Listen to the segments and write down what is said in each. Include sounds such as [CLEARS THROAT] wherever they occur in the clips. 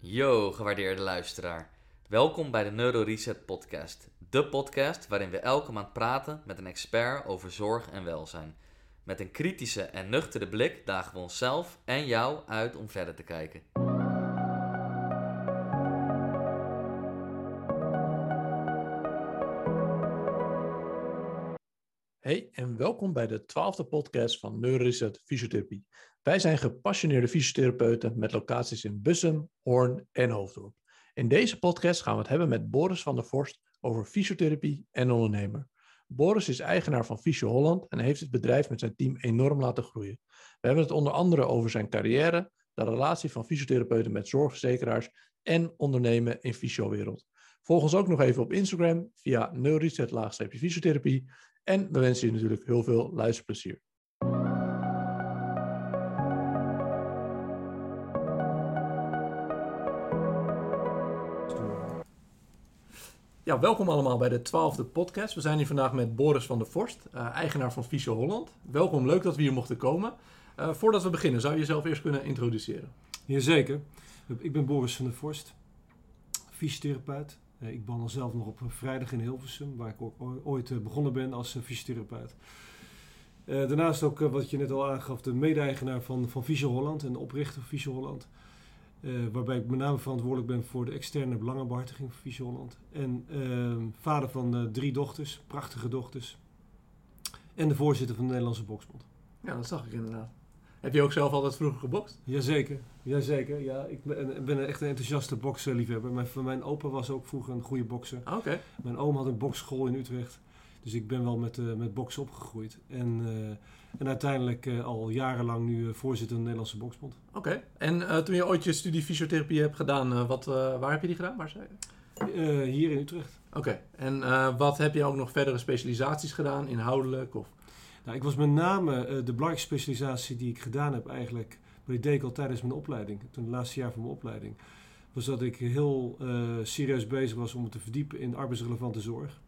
Yo, gewaardeerde luisteraar. Welkom bij de Neuro Reset Podcast. De podcast waarin we elke maand praten met een expert over zorg en welzijn. Met een kritische en nuchtere blik dagen we onszelf en jou uit om verder te kijken. Welkom bij de twaalfde podcast van Neuroreset Fysiotherapie. Wij zijn gepassioneerde fysiotherapeuten met locaties in Bussum, Hoorn en Hoofddorp. In deze podcast gaan we het hebben met Boris van der Vorst over fysiotherapie en ondernemer. Boris is eigenaar van Fysio Holland en heeft het bedrijf met zijn team enorm laten groeien. We hebben het onder andere over zijn carrière, de relatie van fysiotherapeuten met zorgverzekeraars en ondernemen in fysiowereld. Volg ons ook nog even op Instagram via neuroreset-fysiotherapie en we wensen je natuurlijk heel veel luisterplezier. Ja, welkom allemaal bij de twaalfde podcast. We zijn hier vandaag met Boris van der Vorst, uh, eigenaar van Fysio Holland. Welkom, leuk dat we hier mochten komen. Uh, voordat we beginnen, zou je jezelf eerst kunnen introduceren? Jazeker. Ik ben Boris van der Vorst, fysiotherapeut. Uh, ik behandel zelf nog op vrijdag in Hilversum, waar ik ooit begonnen ben als fysiotherapeut. daarnaast ook, wat je net al aangaf, de mede-eigenaar van, van Fysio Holland en de oprichter van Fysio Holland. Waarbij ik met name verantwoordelijk ben voor de externe belangenbehartiging van Fysio Holland. En uh, vader van drie dochters, prachtige dochters. En de voorzitter van de Nederlandse Boksbond. Ja, dat zag ik inderdaad. Heb je ook zelf altijd vroeger gebokst? Jazeker, jazeker. Ja, ik ben, ben echt een enthousiaste boksliefhebber. Mijn, mijn opa was ook vroeger een goede bokser. Ah. Okay. Mijn oom had een boksschool in Utrecht. Dus ik ben wel met, uh, met boksen opgegroeid. En, uh, en uiteindelijk uh, al jarenlang nu voorzitter van de Nederlandse Boksbond. Oké. Okay. En toen je ooit je studie fysiotherapie hebt gedaan, wat, waar heb je die gedaan? Waar zei je? hier in Utrecht. Oké. Okay. En wat heb je ook nog verdere specialisaties gedaan, inhoudelijk? Of? Nou, ik was met name de belangrijkste specialisatie die ik gedaan heb eigenlijk, maar die deed ik al tijdens mijn opleiding, toen het laatste jaar van mijn opleiding, was dat ik heel serieus bezig was om me te verdiepen in arbeidsrelevante zorg.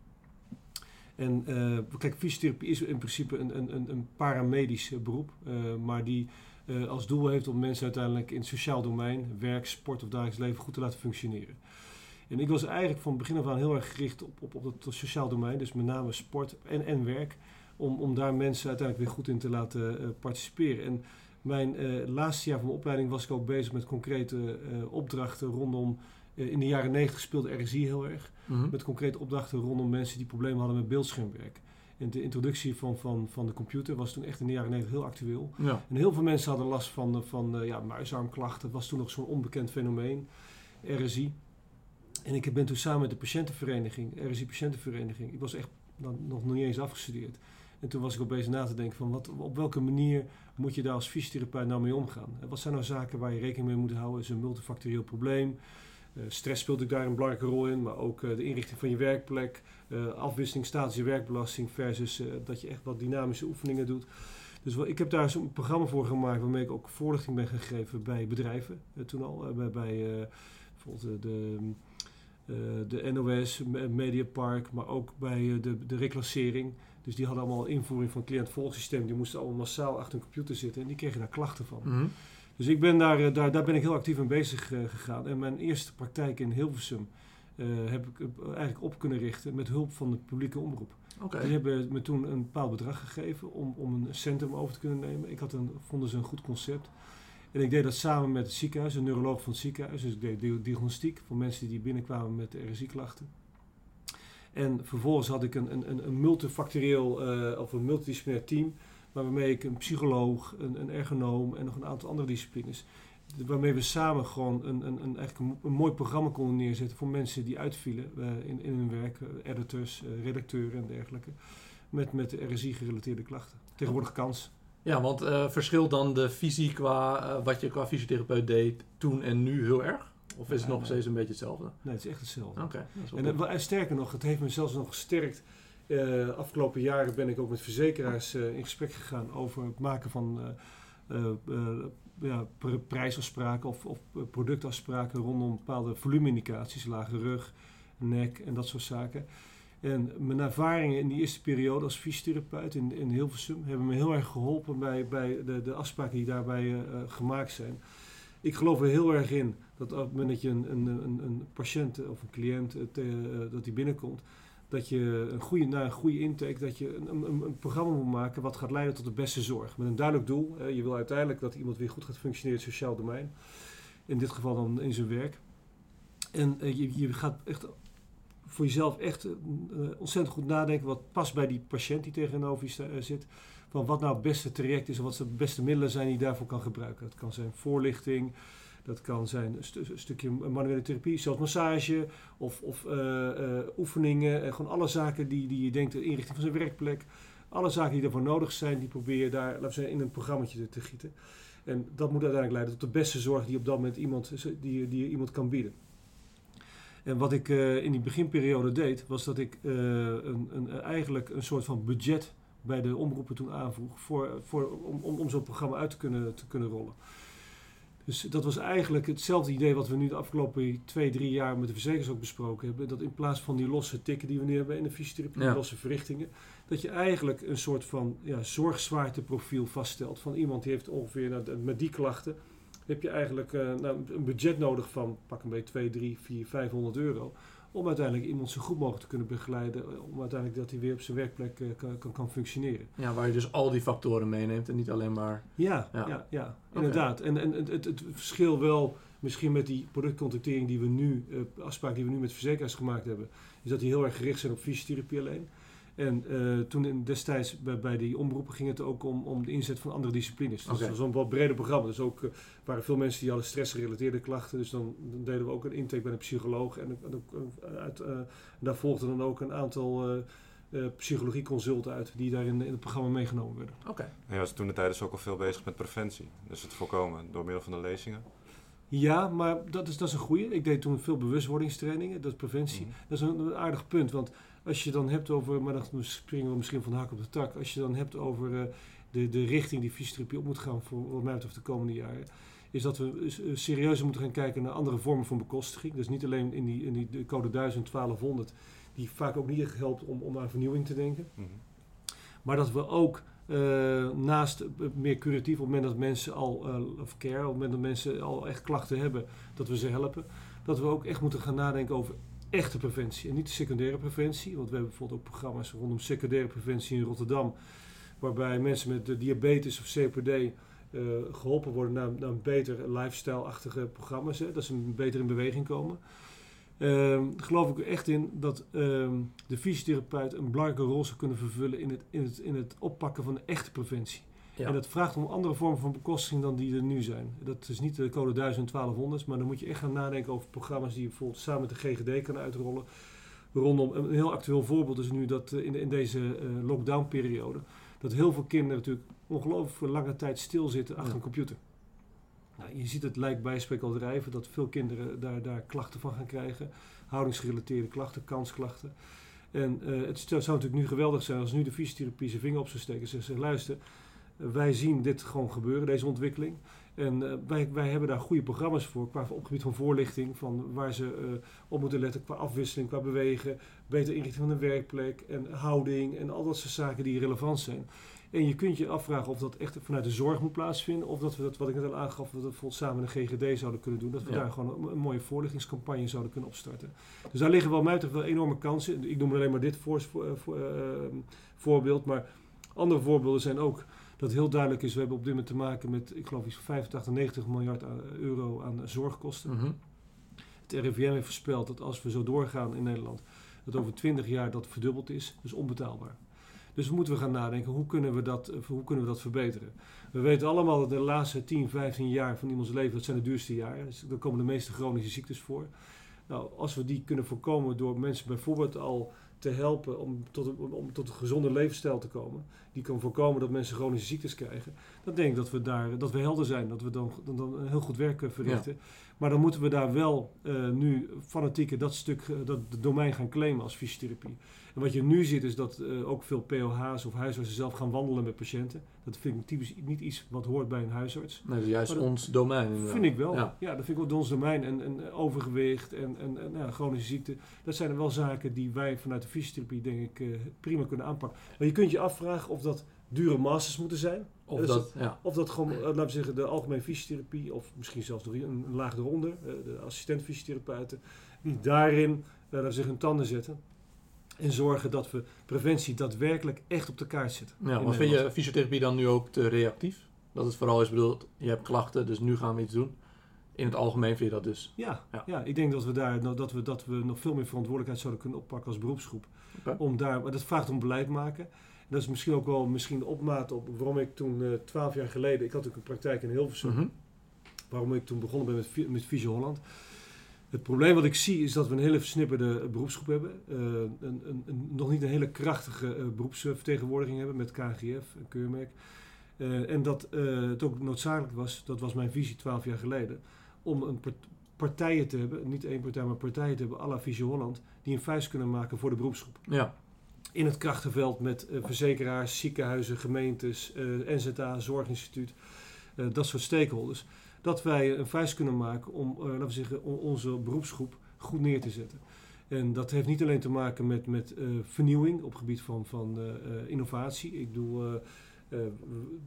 En uh, kijk, fysiotherapie is in principe een, een, een paramedisch beroep, maar die als doel heeft om mensen uiteindelijk in het sociaal domein, werk, sport of dagelijks leven goed te laten functioneren. En ik was eigenlijk van begin af aan heel erg gericht op, op, op het sociaal domein, dus met name sport en, en werk, om, om daar mensen uiteindelijk weer goed in te laten participeren. En mijn laatste jaar van mijn opleiding was ik ook bezig met concrete opdrachten rondom in de jaren 90 speelde RSI heel erg. Mm -hmm. Met concrete opdrachten rondom mensen die problemen hadden met beeldschermwerk. En de introductie van, van, van de computer was toen echt in de jaren 90 heel actueel. Ja. En heel veel mensen hadden last van, van ja, muisarmklachten. Dat was toen nog zo'n onbekend fenomeen, RSI. En ik ben toen samen met de patiëntenvereniging, RSI Patiëntenvereniging, ik was echt dan, nog niet eens afgestudeerd. En toen was ik bezig na te denken van wat, op welke manier moet je daar als fysiotherapeut nou mee omgaan? Wat zijn nou zaken waar je rekening mee moet houden? Is een multifactorieel probleem? Uh, stress speelt ook daar een belangrijke rol in, maar ook uh, de inrichting van je werkplek, uh, afwisseling statische werkbelasting versus dat je echt wat dynamische oefeningen doet. Dus ik heb daar zo'n programma voor gemaakt waarmee ik ook voorlichting ben gegeven bij bedrijven. toen al, bij, bij bijvoorbeeld de, de NOS, Mediapark, maar ook bij de, de reclassering. Dus die hadden allemaal invoering van cliënt-volgsysteem. Die moesten allemaal massaal achter een computer zitten en die kregen daar klachten van. Mm -hmm. Dus ik ben daar, daar, daar ben ik heel actief mee bezig uh, gegaan. En mijn eerste praktijk in Hilversum uh, heb ik eigenlijk op kunnen richten met hulp van de publieke omroep. Okay. Die hebben me toen een bepaald bedrag gegeven om, om een centrum over te kunnen nemen. Ik had een, vonden ze een goed concept. En ik deed dat samen met het ziekenhuis, een neuroloog van het ziekenhuis. Dus ik deed diagnostiek voor mensen die binnenkwamen met RSI-klachten. En vervolgens had ik een, een, een multifactorieel uh, of een multidisciplinair team waarmee ik een psycholoog, een, een ergonoom en nog een aantal andere disciplines. Waarmee we samen gewoon een, een, een, eigenlijk een, mooi programma konden neerzetten voor mensen die uitvielen uh, in, in hun werk, uh, editors, redacteuren en dergelijke. Met, met de RSI-gerelateerde klachten. Tegenwoordig kans. Ja, want verschilt dan de visie qua wat je qua fysiotherapeut deed toen en nu heel erg? Of is het nog steeds een beetje hetzelfde? Nee, het is echt hetzelfde. Oké. En sterker nog, het heeft me zelfs nog gesterkt. Eh afgelopen jaren ben ik ook met verzekeraars eh, in gesprek gegaan over het maken van eh, ja, pr- prijsafspraken of, of productafspraken rondom bepaalde volumeindicaties, lage rug, nek en dat soort zaken. En mijn ervaringen in die eerste periode als fysiotherapeut in, in Hilversum hebben me heel erg geholpen bij, bij de, de afspraken die daarbij gemaakt zijn. Ik geloof er heel erg in Dat op het moment dat je een, een, een, een patiënt of een cliënt eh, eh, dat die binnenkomt, dat je een goede, na een goede intake, dat je een, een, een, programma moet maken wat gaat leiden tot de beste zorg. Met een duidelijk doel. Eh, je wil uiteindelijk dat iemand weer goed gaat functioneren in het sociaal domein. In dit geval dan in zijn werk. En eh, je, je gaat echt voor jezelf echt eh, ontzettend goed nadenken wat past bij die patiënt die tegenover je eh, zit. Van wat nou het beste traject is en wat de beste middelen zijn die je daarvoor kan gebruiken. Dat kan zijn voorlichting, dat kan zijn een, stu- een stukje manuele therapie, zoals massage of, of eh, eh, oefeningen. En gewoon alle zaken die, die je denkt, de inrichting van zijn werkplek. Alle zaken die daarvoor nodig zijn, die probeer je daar laten we in een programmaatje te, te gieten. En dat moet uiteindelijk leiden tot de beste zorg die op dat moment iemand, die, die iemand kan bieden. En wat ik eh, in die beginperiode deed, was dat ik een, een, eigenlijk een soort van budget bij de omroepen toen aanvroeg voor, voor, om, om, om zo'n programma uit te kunnen, te kunnen rollen. Dus dat was eigenlijk hetzelfde idee wat we nu de afgelopen twee, drie jaar met de verzekers ook besproken hebben. Dat in plaats van die losse tikken die we nu hebben in de fysiotherapie, Ja. losse verrichtingen, dat je eigenlijk een soort van ja, zorgzwaarteprofiel vaststelt van iemand die heeft ongeveer nou, met die klachten heb je eigenlijk eh, nou, een budget nodig van pak een beetje 2, 3, 4, 500 euro. Om uiteindelijk iemand zo goed mogelijk te kunnen begeleiden. eh, Om uiteindelijk dat hij weer op zijn werkplek eh, kan, kan, kan functioneren. Ja, waar je dus al die factoren meeneemt en niet alleen maar... Ja, Ja. ja. inderdaad. En, en het, het, verschil wel misschien met die productcontractering die we nu, eh afspraak die we nu met verzekeraars gemaakt hebben, is dat die heel erg gericht zijn op fysiotherapie alleen. En eh, toen in, destijds bij, bij die omroepen ging het ook om, om de inzet van andere disciplines. Dus dat was een wat breder programma. Dus ook eh, waren veel mensen die hadden stressgerelateerde klachten. Dus dan, dan deden we ook een intake bij een psycholoog. En, en ook, eh, uit, eh, daar volgden dan ook een aantal eh, eh, psychologieconsulten uit die daar in, in het programma meegenomen werden. Oké. En je was toen de tijd dus ook al veel bezig met preventie. Dus het voorkomen door middel van de lezingen. Ja, maar dat is, dat is een goede. Ik deed toen veel bewustwordingstrainingen, dat is preventie. Mhm. Dat is een, een aardig punt, want als je dan hebt over, maar dan springen we misschien van de hak op de tak, als je dan hebt over eh, de, de richting die fysiotherapie op moet gaan voor wat mij betreft de komende jaren, is dat we eh, serieuzer moeten gaan kijken naar andere vormen van bekostiging. Dus niet alleen in die, in die de code 1000, 1200, die vaak ook niet helpt om, om aan vernieuwing te denken. Mhm. Maar dat we ook eh, naast meer curatief, op het moment dat mensen al, eh, of care, op het moment dat mensen al echt klachten hebben, dat we ze helpen. Dat we ook echt moeten gaan nadenken over echte preventie en niet de secundaire preventie. Want we hebben bijvoorbeeld ook programma's rondom secundaire preventie in Rotterdam, waarbij mensen met diabetes of COPD eh, geholpen worden naar, naar een beter lifestyle-achtige programma's. Hè, dat ze beter in beweging komen. Ehm geloof ik er echt in dat ehm, de fysiotherapeut een belangrijke rol zou kunnen vervullen in het, in het, in het oppakken van de echte preventie. Ja. En dat vraagt om andere vormen van bekostiging dan die er nu zijn. Dat is niet de code 1000 1200, maar dan moet je echt gaan nadenken over programma's die je bijvoorbeeld samen met de GGD kan uitrollen. Rondom een heel actueel voorbeeld is nu dat eh, in, in deze eh, lockdown-periode, dat heel veel kinderen natuurlijk ongelooflijk voor lange tijd stilzitten achter Ja. een computer. Nou, je ziet het lijkt bij spreken al drijven dat veel kinderen daar, daar klachten van gaan krijgen. Houdingsgerelateerde klachten, kansklachten. En eh, het zou natuurlijk nu geweldig zijn als nu de fysiotherapie zijn vinger op zou steken en zegt, luister, wij zien dit gewoon gebeuren, deze ontwikkeling. En eh, wij, wij hebben daar goede programma's voor, qua op het gebied van voorlichting, van waar ze eh, op moeten letten qua afwisseling, qua bewegen, beter inrichting van de werkplek en houding en al dat soort zaken die relevant zijn. En je kunt je afvragen of dat echt vanuit de zorg moet plaatsvinden, of dat we dat, wat ik net al aangaf, dat we bijvoorbeeld samen de GGD zouden kunnen doen, dat we Ja. daar gewoon een, een mooie voorlichtingscampagne zouden kunnen opstarten. Dus daar liggen wel mij toch wel enorme kansen. Ik noem alleen maar dit voor, voor, voor, eh, voorbeeld, maar andere voorbeelden zijn ook dat heel duidelijk is, we hebben op dit moment te maken met, ik geloof iets van 85, 90 miljard aan- euro aan zorgkosten. Mhm. Het RIVM heeft voorspeld dat als we zo doorgaan in Nederland, dat over 20 jaar dat verdubbeld is. Dus onbetaalbaar. Dus we moeten we gaan nadenken, hoe kunnen we dat, eh, hoe kunnen we dat verbeteren? We weten allemaal dat de laatste 10, 15 jaar van iemands leven, dat zijn de duurste jaren. Dus daar komen de meeste chronische ziektes voor. Nou, als we die kunnen voorkomen door mensen bijvoorbeeld al te helpen om tot een, om, tot een gezonde levensstijl te komen, die kan voorkomen dat mensen chronische ziektes krijgen, dan denk ik dat we daar dat we helder zijn, dat we dan, dan, dan heel goed werk verrichten. Maar dan moeten we daar wel eh, nu fanatieker dat stuk, eh, dat domein gaan claimen als fysiotherapie. En wat je nu ziet is dat eh, ook veel POH's of huisartsen zelf gaan wandelen met patiënten. Dat vind ik typisch niet iets wat hoort bij een huisarts. Nee, dat is juist dat- ons domein. inderdaad. Vind ik wel. Ja. Ja, dat vind ik wel ons domein. En, en overgewicht en, en, en ja, chronische ziekte. Dat zijn er wel zaken die wij vanuit de fysiotherapie denk ik prima kunnen aanpakken. Maar je kunt je afvragen of dat dure masters moeten zijn. Of Dus dat, ja. Of dat gewoon, eh, laten we zeggen, de algemene fysiotherapie, of misschien zelfs nog een, een laag eronder, eh, de assistent fysiotherapeuten, die daarin, eh, laten we zeggen, hun tanden zetten. En zorgen dat we preventie daadwerkelijk echt op de kaart zetten. Ja, maar vind je fysiotherapie dan nu ook te reactief? Dat het vooral is bedoeld, je hebt klachten, dus nu gaan we iets doen. In het algemeen vind je dat dus. Ja, Ja. ja. ik denk dat we daar nou, dat we, dat we nog veel meer verantwoordelijkheid zouden kunnen oppakken als beroepsgroep. Om daar, maar dat vraagt om beleid maken. Dat is misschien ook wel misschien de opmaat op waarom ik toen eh, twaalf jaar geleden, ik had ook een praktijk in Hilversum, Mhm. waarom ik toen begonnen ben met, met Visio Holland. Het probleem wat ik zie is dat we een hele versnipperde beroepsgroep hebben. Eh, een, een, een- nog niet een hele krachtige eh, beroepsvertegenwoordiging hebben met KGF en keurmerk. Eh, en dat eh, het ook noodzakelijk was, dat was mijn visie twaalf jaar geleden, om een part- partijen te hebben, niet één partij, maar partijen te hebben à la Visio Holland, die een vuist kunnen maken voor de beroepsgroep Ja, in het krachtenveld met eh, verzekeraars, ziekenhuizen, gemeentes, eh, NZA, Zorginstituut, eh, dat soort stakeholders. Dat wij een vuist kunnen maken om, laten we zeggen, on- onze beroepsgroep goed neer te zetten. En dat heeft niet alleen te maken met, met vernieuwing op het gebied van, van innovatie. Ik doe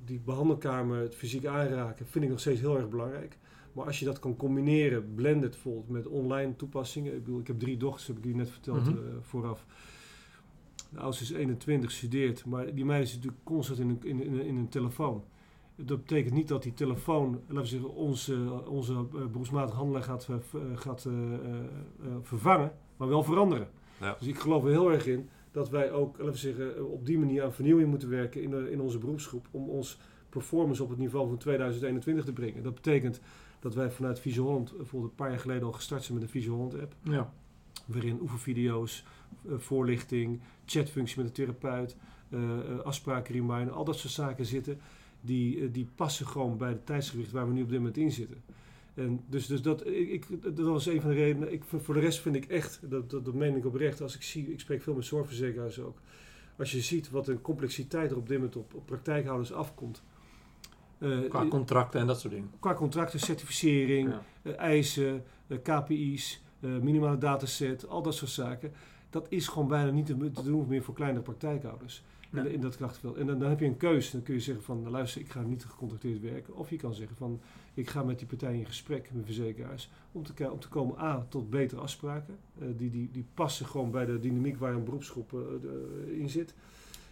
die behandelkamer, het fysiek aanraken, vind ik nog steeds heel erg belangrijk. Maar als je dat kan combineren, blended bijvoorbeeld, met online toepassingen. Ik, bedoel, ik heb drie dochters, heb ik u net verteld Mhm. vooraf. Oudste is 21, studeert. Maar die meid is natuurlijk constant in een, in, in, in een telefoon. Dat betekent niet dat die telefoon, laten we zeggen, onze, onze eh, beroepsmatige handelaar gaat, eh, eh, gaat eh, eh, eh, vervangen, maar wel veranderen. Ja. Dus ik geloof er heel erg in dat wij ook, laten we zeggen, op die manier aan vernieuwing moeten werken in, de, in onze beroepsgroep. Om ons performance op het niveau van 2021 te brengen. Dat betekent dat wij vanuit Visio Holland bijvoorbeeld een paar jaar geleden al gestart zijn met de Visio Holland app ja. Waarin oefenvideo's, eh, voorlichting, chatfunctie met de therapeut, eh eh, afspraken, reminder, al dat soort zaken zitten. Die, die passen gewoon bij het tijdsgewicht waar we nu op dit moment in zitten. En dus, dus dat, ik, dat was een van de redenen. Ik, voor de rest vind ik echt, dat, dat, dat meen ik oprecht, als ik zie, ik spreek veel met zorgverzekeraars ook. Als je ziet wat een complexiteit er op dit moment op, op praktijkhouders afkomt. Qua contracten en dat soort dingen. qua contracten, certificering, Ja. eisen, KPI's, minimale dataset, al dat soort zaken. Dat is gewoon bijna niet te, te doen meer voor kleinere praktijkhouders in, Nee. in dat krachtveld. En dan, dan heb je een keuze. Dan kun je zeggen van, luister, ik ga niet gecontracteerd werken. Of je kan zeggen van, ik ga met die partijen in gesprek, met verzekeraars, om te, om te komen A, tot betere afspraken. Eh, die, die, die passen gewoon bij de dynamiek waar een beroepsgroep eh, in zit.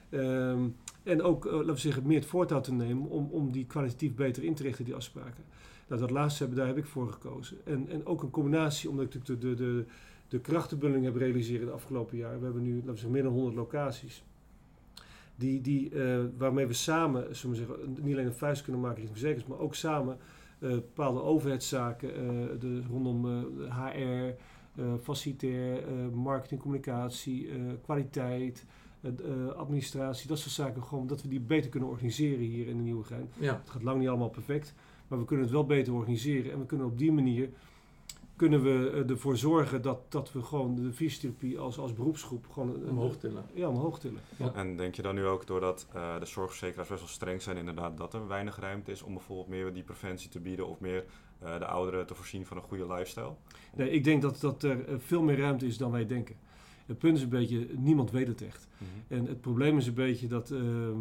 Ehm, en ook, eh, laten we zeggen, meer het voortouw te nemen om, om die kwalitatief beter in te richten, die afspraken. Nou, dat laatste hebben, daar heb ik voor gekozen. En, en ook een combinatie, omdat ik natuurlijk de, de, de, de krachtenbundeling heb realiseren de afgelopen jaren. We hebben nu, laten we zeggen, meer dan 100 locaties. Die, die, eh, waarmee we samen, zullen we zeggen, niet alleen een vuist kunnen maken richting verzekers, maar ook samen eh, bepaalde overheidszaken eh, de, rondom HR, facilitair, marketing, communicatie, kwaliteit, administratie, dat soort zaken, gewoon dat we die beter kunnen organiseren hier in de Nieuwegein. Ja. Het gaat lang niet allemaal perfect, maar we kunnen het wel beter organiseren. En we kunnen op die manier kunnen we eh, ervoor zorgen dat, dat we gewoon de fysiotherapie als, als beroepsgroep gewoon een- Omhoog tillen. Ja, omhoog tillen. Ja. En denk je dan nu ook doordat eh, de zorgverzekeraars best wel streng zijn, inderdaad, dat er weinig ruimte is om bijvoorbeeld meer die preventie te bieden of meer eh, de ouderen te voorzien van een goede lifestyle? Nee, ik denk dat, dat er eh, veel meer ruimte is dan wij denken. Het punt is een beetje, niemand weet het echt. En het probleem is een beetje dat ehm,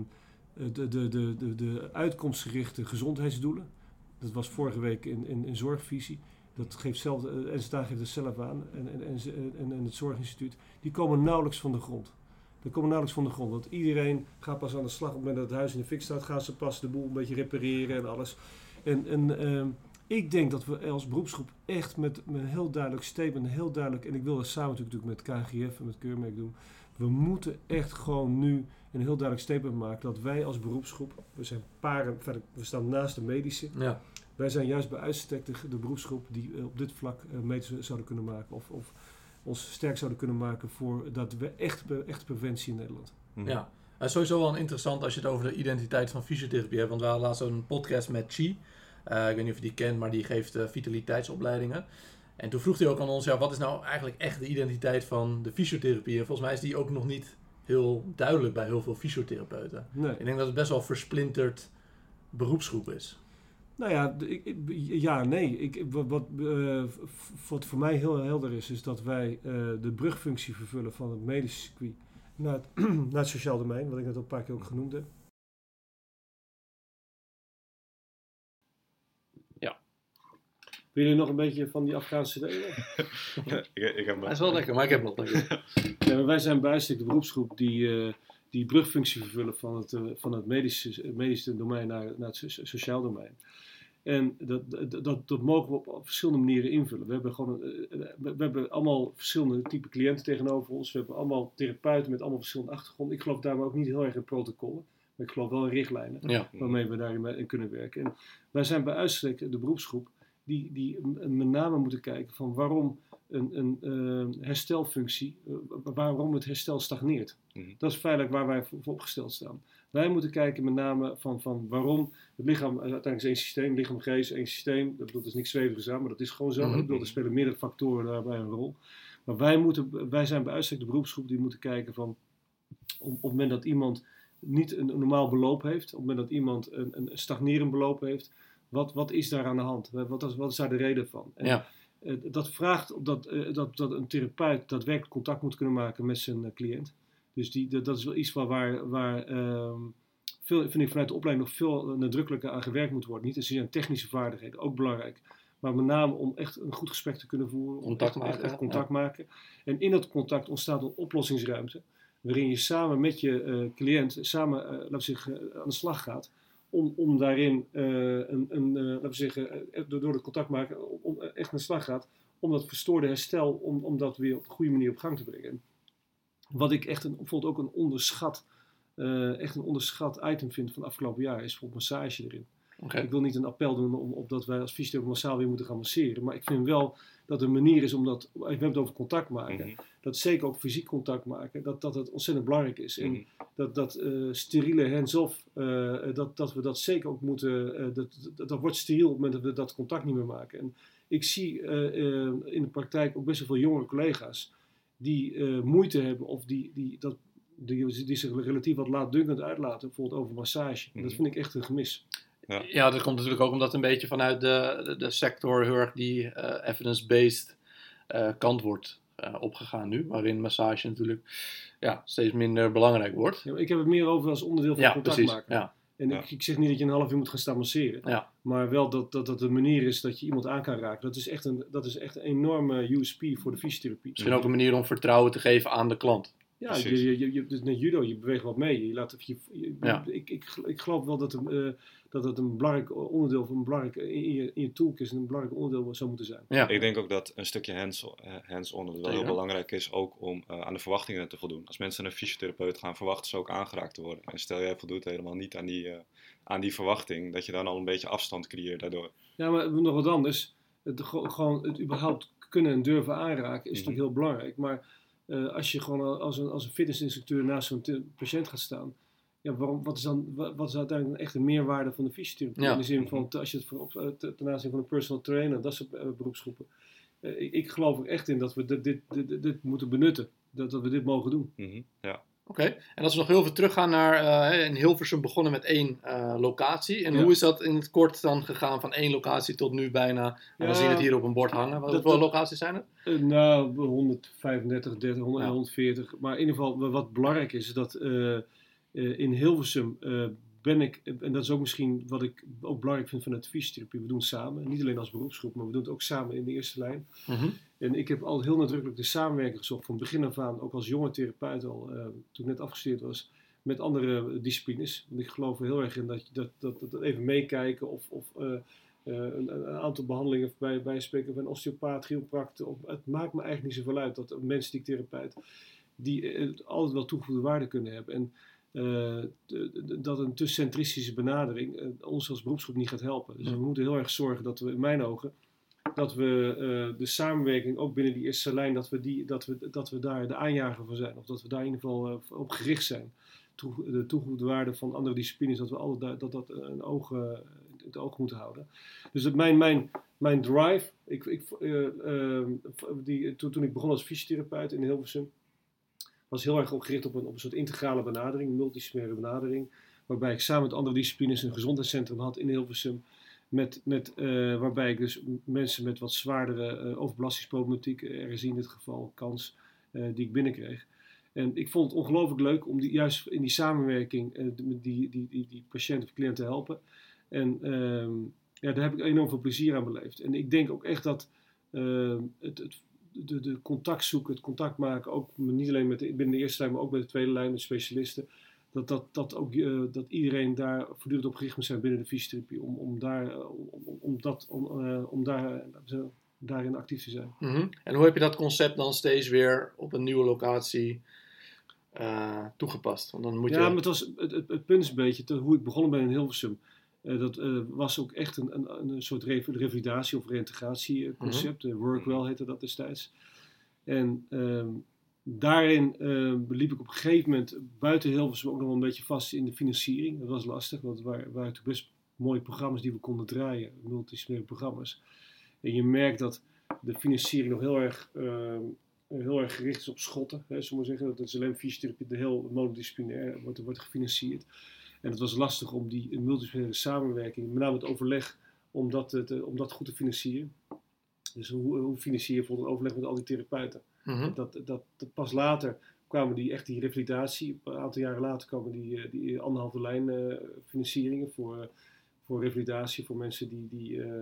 de, de, de, de, de uitkomstgerichte gezondheidsdoelen, dat was vorige week in, in, in zorgvisie, dat geeft zelf, eh, NZA geeft het zelf aan, en, en, en, en, en het zorginstituut, die komen nauwelijks van de grond. Die komen nauwelijks van de grond, want iedereen gaat pas aan de slag op het moment dat het huis in de fik staat, gaan ze pas de boel een beetje repareren en alles. En, en ehm, ik denk dat we als beroepsgroep echt met, met een heel duidelijk statement, heel duidelijk, en ik wil dat samen natuurlijk met KGF en met Keurmerk doen, we moeten echt gewoon nu een heel duidelijk statement maken dat wij als beroepsgroep, we zijn paren, verder, we staan naast de medische, Ja. wij zijn juist bij uitstek de, de beroepsgroep die eh, op dit vlak eh meters zouden kunnen maken of, of ons sterk zouden kunnen maken voor dat we echt, echte preventie in Nederland. Mhm. Ja, het is sowieso wel interessant als je het over de identiteit van fysiotherapie hebt. Want we hadden laatst een podcast met Chi. Eh, ik weet niet of je die kent, maar die geeft vitaliteitsopleidingen. En toen vroeg hij ook aan ons, ja, wat is nou eigenlijk echt de identiteit van de fysiotherapie? En volgens mij is die ook nog niet heel duidelijk bij heel veel fysiotherapeuten. Nee. Ik denk dat het best wel versplinterd beroepsgroep is. Nou ja, ik, ja, nee. Ik, wat, wat, eh, wat voor mij heel helder is, is dat wij eh, de brugfunctie vervullen van het medische circuit naar het, [CLEARS THROAT] naar het sociaal domein, wat ik net al een paar keer ook genoemd heb. Jullie nog een beetje van die Afghaanse delen? [LAUGHS] ik, ik heb Hij is wel lekker, maar ik heb nog lekker. [LAUGHS] Ja, maar wij zijn bij uitstek de beroepsgroep die eh, die brugfunctie vervullen van het, eh, van het medische, medische domein naar, naar het so- sociaal domein. En dat, dat, dat, dat mogen we op, op verschillende manieren invullen. We hebben, gewoon, eh, we, we hebben allemaal verschillende type cliënten tegenover ons. We hebben allemaal therapeuten met allemaal verschillende achtergronden. Ik geloof daarom ook niet heel erg in protocollen. Maar ik geloof wel in richtlijnen Ja. waarmee we daarin kunnen werken. En wij zijn bij uitstek de beroepsgroep die, die met name moeten kijken van waarom een, een eh, herstelfunctie, eh, wa- waarom het herstel stagneert. Mhm. Dat is feitelijk waar wij voor, voor opgesteld staan. Wij moeten kijken met name van, van waarom het lichaam, eh, uiteindelijk is één systeem, lichaam, geest, één systeem. Dat bedoelt dus niks zweverigs aan, maar dat is gewoon zo. Mhm. Ik bedoel, er spelen meerdere factoren daarbij een rol. Maar wij, moeten, wij zijn bij uitstek de beroepsgroep die moeten kijken van op, op het moment dat iemand niet een, een normaal beloop heeft, op het moment dat iemand een, een stagnerend beloop heeft, wat, wat is daar aan de hand? Wat is, wat is daar de reden van? En, Ja. eh, dat vraagt dat, eh, dat, dat een therapeut daadwerkelijk contact moet kunnen maken met zijn eh, cliënt. Dus die, dat, dat is wel iets waar, waar, waar ehm, veel, vind ik vanuit de opleiding nog veel nadrukkelijker aan gewerkt moet worden. Niet zozeer aan technische vaardigheden, ook belangrijk. Maar met name om echt een goed gesprek te kunnen voeren. om Contact echt, echt- maken, echt contact maken. En in dat contact ontstaat een oplossingsruimte. Waarin je samen met je cliënt samen aan de slag gaat. Om, om daarin eh, een, een eh, laten we zeggen, eh, door het contact maken, om, echt de slag gaat. Om dat verstoorde herstel, om, om dat weer op een goede manier op gang te brengen. Wat ik echt een, bijvoorbeeld ook een onderschat, echt een onderschat item vind van het afgelopen jaar, is bijvoorbeeld massage erin. Ik wil niet een appel doen om, op dat wij als fysiotherapeut massaal weer moeten gaan masseren. Maar ik vind wel dat er een manier is om dat, we hebben het over contact maken. Mhm. Dat zeker ook fysiek contact maken, dat, dat het ontzettend belangrijk is. En Mhm. dat, dat eh, steriele hands-off, eh, dat, dat we dat zeker ook moeten, eh, dat, dat, dat wordt steriel op het moment dat we dat contact niet meer maken. En ik zie in de praktijk ook best wel veel jongere collega's die moeite hebben of die, die, dat, die, die zich relatief wat laatdunkend uitlaten, bijvoorbeeld over massage. Dat Mhm. vind ik echt een gemis. Ja, dat komt natuurlijk ook omdat een beetje vanuit de, de, de sector heel erg die eh, evidence-based eh, kant wordt eh, opgegaan nu. Waarin massage natuurlijk ja, steeds minder belangrijk wordt. Ja, ik heb het meer over als onderdeel van Ja, contact precies. maken. Ja, En Ja. ik, ik zeg niet dat je een half uur moet gaan staan masseren. ja. Maar wel dat, dat dat een manier is dat je iemand aan kan raken. Dat is echt een, dat is echt een enorme USP voor de fysiotherapie. Misschien ook een manier om vertrouwen te geven aan de klant. Ja, je, je, je, is net judo, je beweegt wat mee. Je laat, je, je- Ja. ik, ik, ik geloof wel dat, een, eh, dat het een belangrijk onderdeel van een belangrijk, in, je, in je toolkit een belangrijk onderdeel zou moeten zijn. Ja, Ik denk ook dat een stukje hands- eh, hands-on het wel heel belangrijk is ook om eh, aan de verwachtingen te voldoen. Als mensen een fysiotherapeut gaan, verwachten ze ook aangeraakt te worden. En stel jij voldoet helemaal niet aan die, eh, aan die verwachting, dat je dan al een beetje afstand creëert daardoor. Ja, maar nog wat anders. Het, ge- gewoon het überhaupt kunnen en durven aanraken is Mhm. natuurlijk heel belangrijk. Maar eh, als je gewoon als een, als een fitnessinstructeur naast zo'n patiënt gaat staan. Ja, waarom, wat, is dan, wa- wat is uiteindelijk echt de meerwaarde van de fysiotherapie? Ja. In de zin van, te- als je het voor, op, eh, te- ten aanzien van een personal trainer, dat soort eh, beroepsgroepen. Eh, ik, ik geloof er echt in dat we dit, dit, dit, dit- dit moeten benutten. Dat, dat we dit mogen doen. Mhm, Ja. Oké. En als we nog heel veel teruggaan naar eh in Hilversum begonnen met één eh, locatie. En Ja. hoe is dat in het kort dan gegaan van één locatie tot nu bijna? We zien het hier op een bord hangen. Dat- Hoeveel dat- locaties zijn er? Eh, nou, 135, 30, 100, Ja. 140. Maar in ieder geval, wa- wat belangrijk is, is dat in Hilversum ben ik, en dat is ook misschien wat ik ook belangrijk vind vanuit de fysiotherapie, we doen het samen. Niet alleen als beroepsgroep, maar we doen het ook samen in de eerste lijn. Mhm. En ik heb al heel nadrukkelijk de samenwerking gezocht van begin af aan, ook als jonge therapeut al, eh, toen ik net afgestudeerd was, met andere disciplines. Want ik geloof er heel erg in dat, je- dat, dat, dat even meekijken of, of eh, eh, een, een aantal behandelingen bij, bij spreken van een osteopaat, chiropractor. Of, het maakt me eigenlijk niet zoveel uit dat een menselijk therapeut die altijd wel toegevoegde waarde kunnen hebben. En dat een te centristische benadering ons als beroepsgroep niet gaat helpen. Dus we moeten heel erg zorgen dat we, in mijn ogen, dat we eh, de samenwerking ook binnen die eerste lijn, dat we, die, dat, we, dat we daar de aanjager van zijn. Of dat we daar in ieder geval eh, op gericht zijn. De toegevoegde waarde van andere disciplines, dat we altijd dat, dat een oog, eh, het oog moeten houden. Dus mijn, mijn, mijn drive, ik, ik, eh, eh, die, toen, ik begon als fysiotherapeut in Hilversum, was heel erg ook gericht op een, op een soort integrale benadering, multidisciplinaire benadering. Waarbij ik samen met andere disciplines een gezondheidscentrum had in Hilversum. Met, met, eh, waarbij ik dus mensen met wat zwaardere eh, overbelastingsproblematiek, eh, RSI in dit geval, kans, eh, die ik binnenkreeg. En ik vond het ongelooflijk leuk om die, juist in die samenwerking eh, die, die, die, die, patiënt of cliënt te helpen. En ehm, ja, daar heb ik enorm veel plezier aan beleefd. En ik denk ook echt dat uh, het, het, de, de contact zoeken, het contact maken, ook niet alleen met de, binnen de eerste lijn, maar ook met de tweede lijn, met specialisten. Dat, dat, dat, ook, uh, dat iedereen daar voortdurend op gericht moet zijn binnen de fysiotherapie. Om, om, daar, om, om, dat, om, uh, om daar, daarin actief te zijn. Mm -hmm. En hoe heb je dat concept dan steeds weer op een nieuwe locatie uh, toegepast? Want dan moet ja, je... maar het, was, het, het, het, punt is een beetje, hoe ik begonnen ben in Hilversum. Uh, dat uh, was ook echt een, een, een soort revalidatie of reintegratieconcept. Mm -hmm. Workwell heette dat destijds. En um, daarin liep ik op een gegeven moment buiten Hilversum ook nog wel een beetje vast in de financiering. Dat was lastig, want het waren, toen best mooie programma's die we konden draaien, multidisciplinaire programma's. En je merkt dat de financiering nog heel erg, uh, heel erg gericht is op schotten. Hè, we zeggen. Dat is alleen fysiotherapie, de heel monodisciplinair wordt, wordt gefinancierd. En het was lastig om die multidisciplinaire samenwerking, met name het overleg, om dat, om dat goed te financieren. Dus hoe, hoe financier je bijvoorbeeld een overleg met al die therapeuten? -hmm. dat, dat, dat, pas later kwamen die echt die revalidatie. Een aantal jaren later kwamen die, die anderhalve lijn uh, financieringen voor, voor revalidatie voor mensen die, die uh,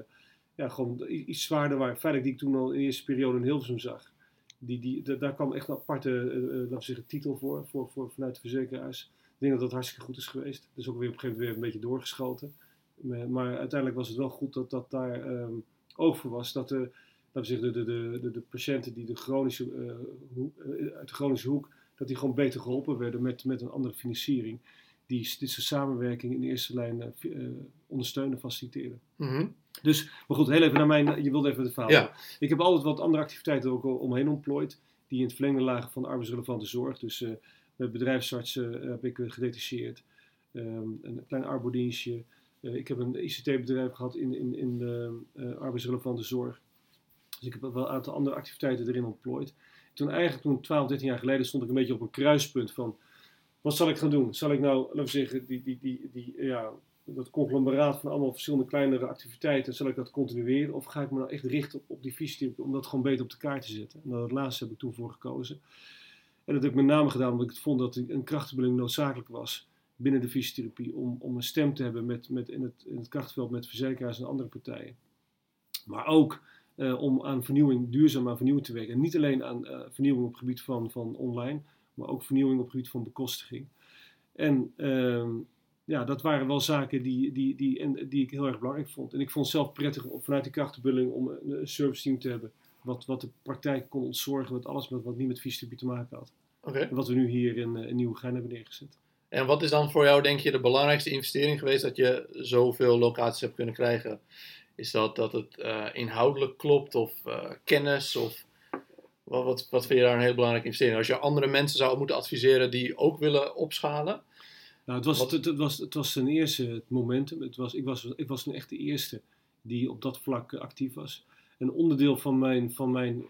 ja, gewoon iets zwaarder waren. Feitelijk die ik toen al in de eerste periode in Hilversum zag. Die, die, de, daar kwam echt een aparte uh, laten we zeggen, titel voor, voor, voor vanuit de verzekeraars. Ik denk dat dat hartstikke goed is geweest. Dus ook weer op een gegeven moment weer een beetje doorgeschoten. Maar, maar uiteindelijk was het wel goed dat dat daar um, oog voor was. Dat de, laten we zeggen, de, de, de, de patiënten die de chronische, uh, hoek, uh, uit de chronische hoek, dat die gewoon beter geholpen werden met, met een andere financiering. Die dit soort samenwerking in de eerste lijn uh, ondersteunen, faciliteren. Mm -hmm. Dus, maar goed, heel even naar mijn, je wilde even het verhaal. Ja. Ik heb altijd wat andere activiteiten ook omheen ontplooid, die in het verlengde lagen van de arbeidsrelevante zorg. Dus met bedrijfsartsen heb ik gedetacheerd, um, een klein arbodienstje. Uh, ik heb een ICT-bedrijf gehad in, in, in de arbeidsrelevante zorg. Dus ik heb wel een aantal andere activiteiten erin ontplooid. Toen eigenlijk, toen 12, 13 jaar geleden, stond ik een beetje op een kruispunt van... Wat zal ik gaan doen? Zal ik nou, laten we zeggen, die, die, die, die, ja, dat conglomeraat van allemaal verschillende kleinere activiteiten, zal ik dat continueren? Of ga ik me nou echt richten op, die fysiotherapie om dat gewoon beter op de kaart te zetten? En dat laatste heb ik toen voor gekozen. En dat heb ik met name gedaan omdat ik het vond dat een krachtenbeleving noodzakelijk was binnen de fysiotherapie. Om, om een stem te hebben met, met in, het, in het krachtveld met verzekeraars en andere partijen. Maar ook uh, om aan vernieuwing, duurzaam aan vernieuwing te werken. En niet alleen aan uh, vernieuwing op het gebied van, van online, maar ook vernieuwing op het gebied van bekostiging. En uh, ja, dat waren wel zaken die, die, die, en, die ik heel erg belangrijk vond. En ik vond het zelf prettig om vanuit die krachtenbulling om een, een serviceteam te hebben. Wat, wat de praktijk kon ontzorgen met alles met, wat niet met fysiotherapie te maken had. Okay. En wat we nu hier in, in Nieuwegein hebben neergezet. En wat is dan voor jou, denk je, de belangrijkste investering geweest dat je zoveel locaties hebt kunnen krijgen? Is dat dat het uh, inhoudelijk klopt of uh, kennis? Of wat, wat, wat vind je daar een heel belangrijke investering? Als je andere mensen zou moeten adviseren die ook willen opschalen? Nou, het was, het, het, was, het was ten eerste het momentum. Het was, ik, was, ik was toen echt de eerste die op dat vlak actief was. Een onderdeel van mijn, van mijn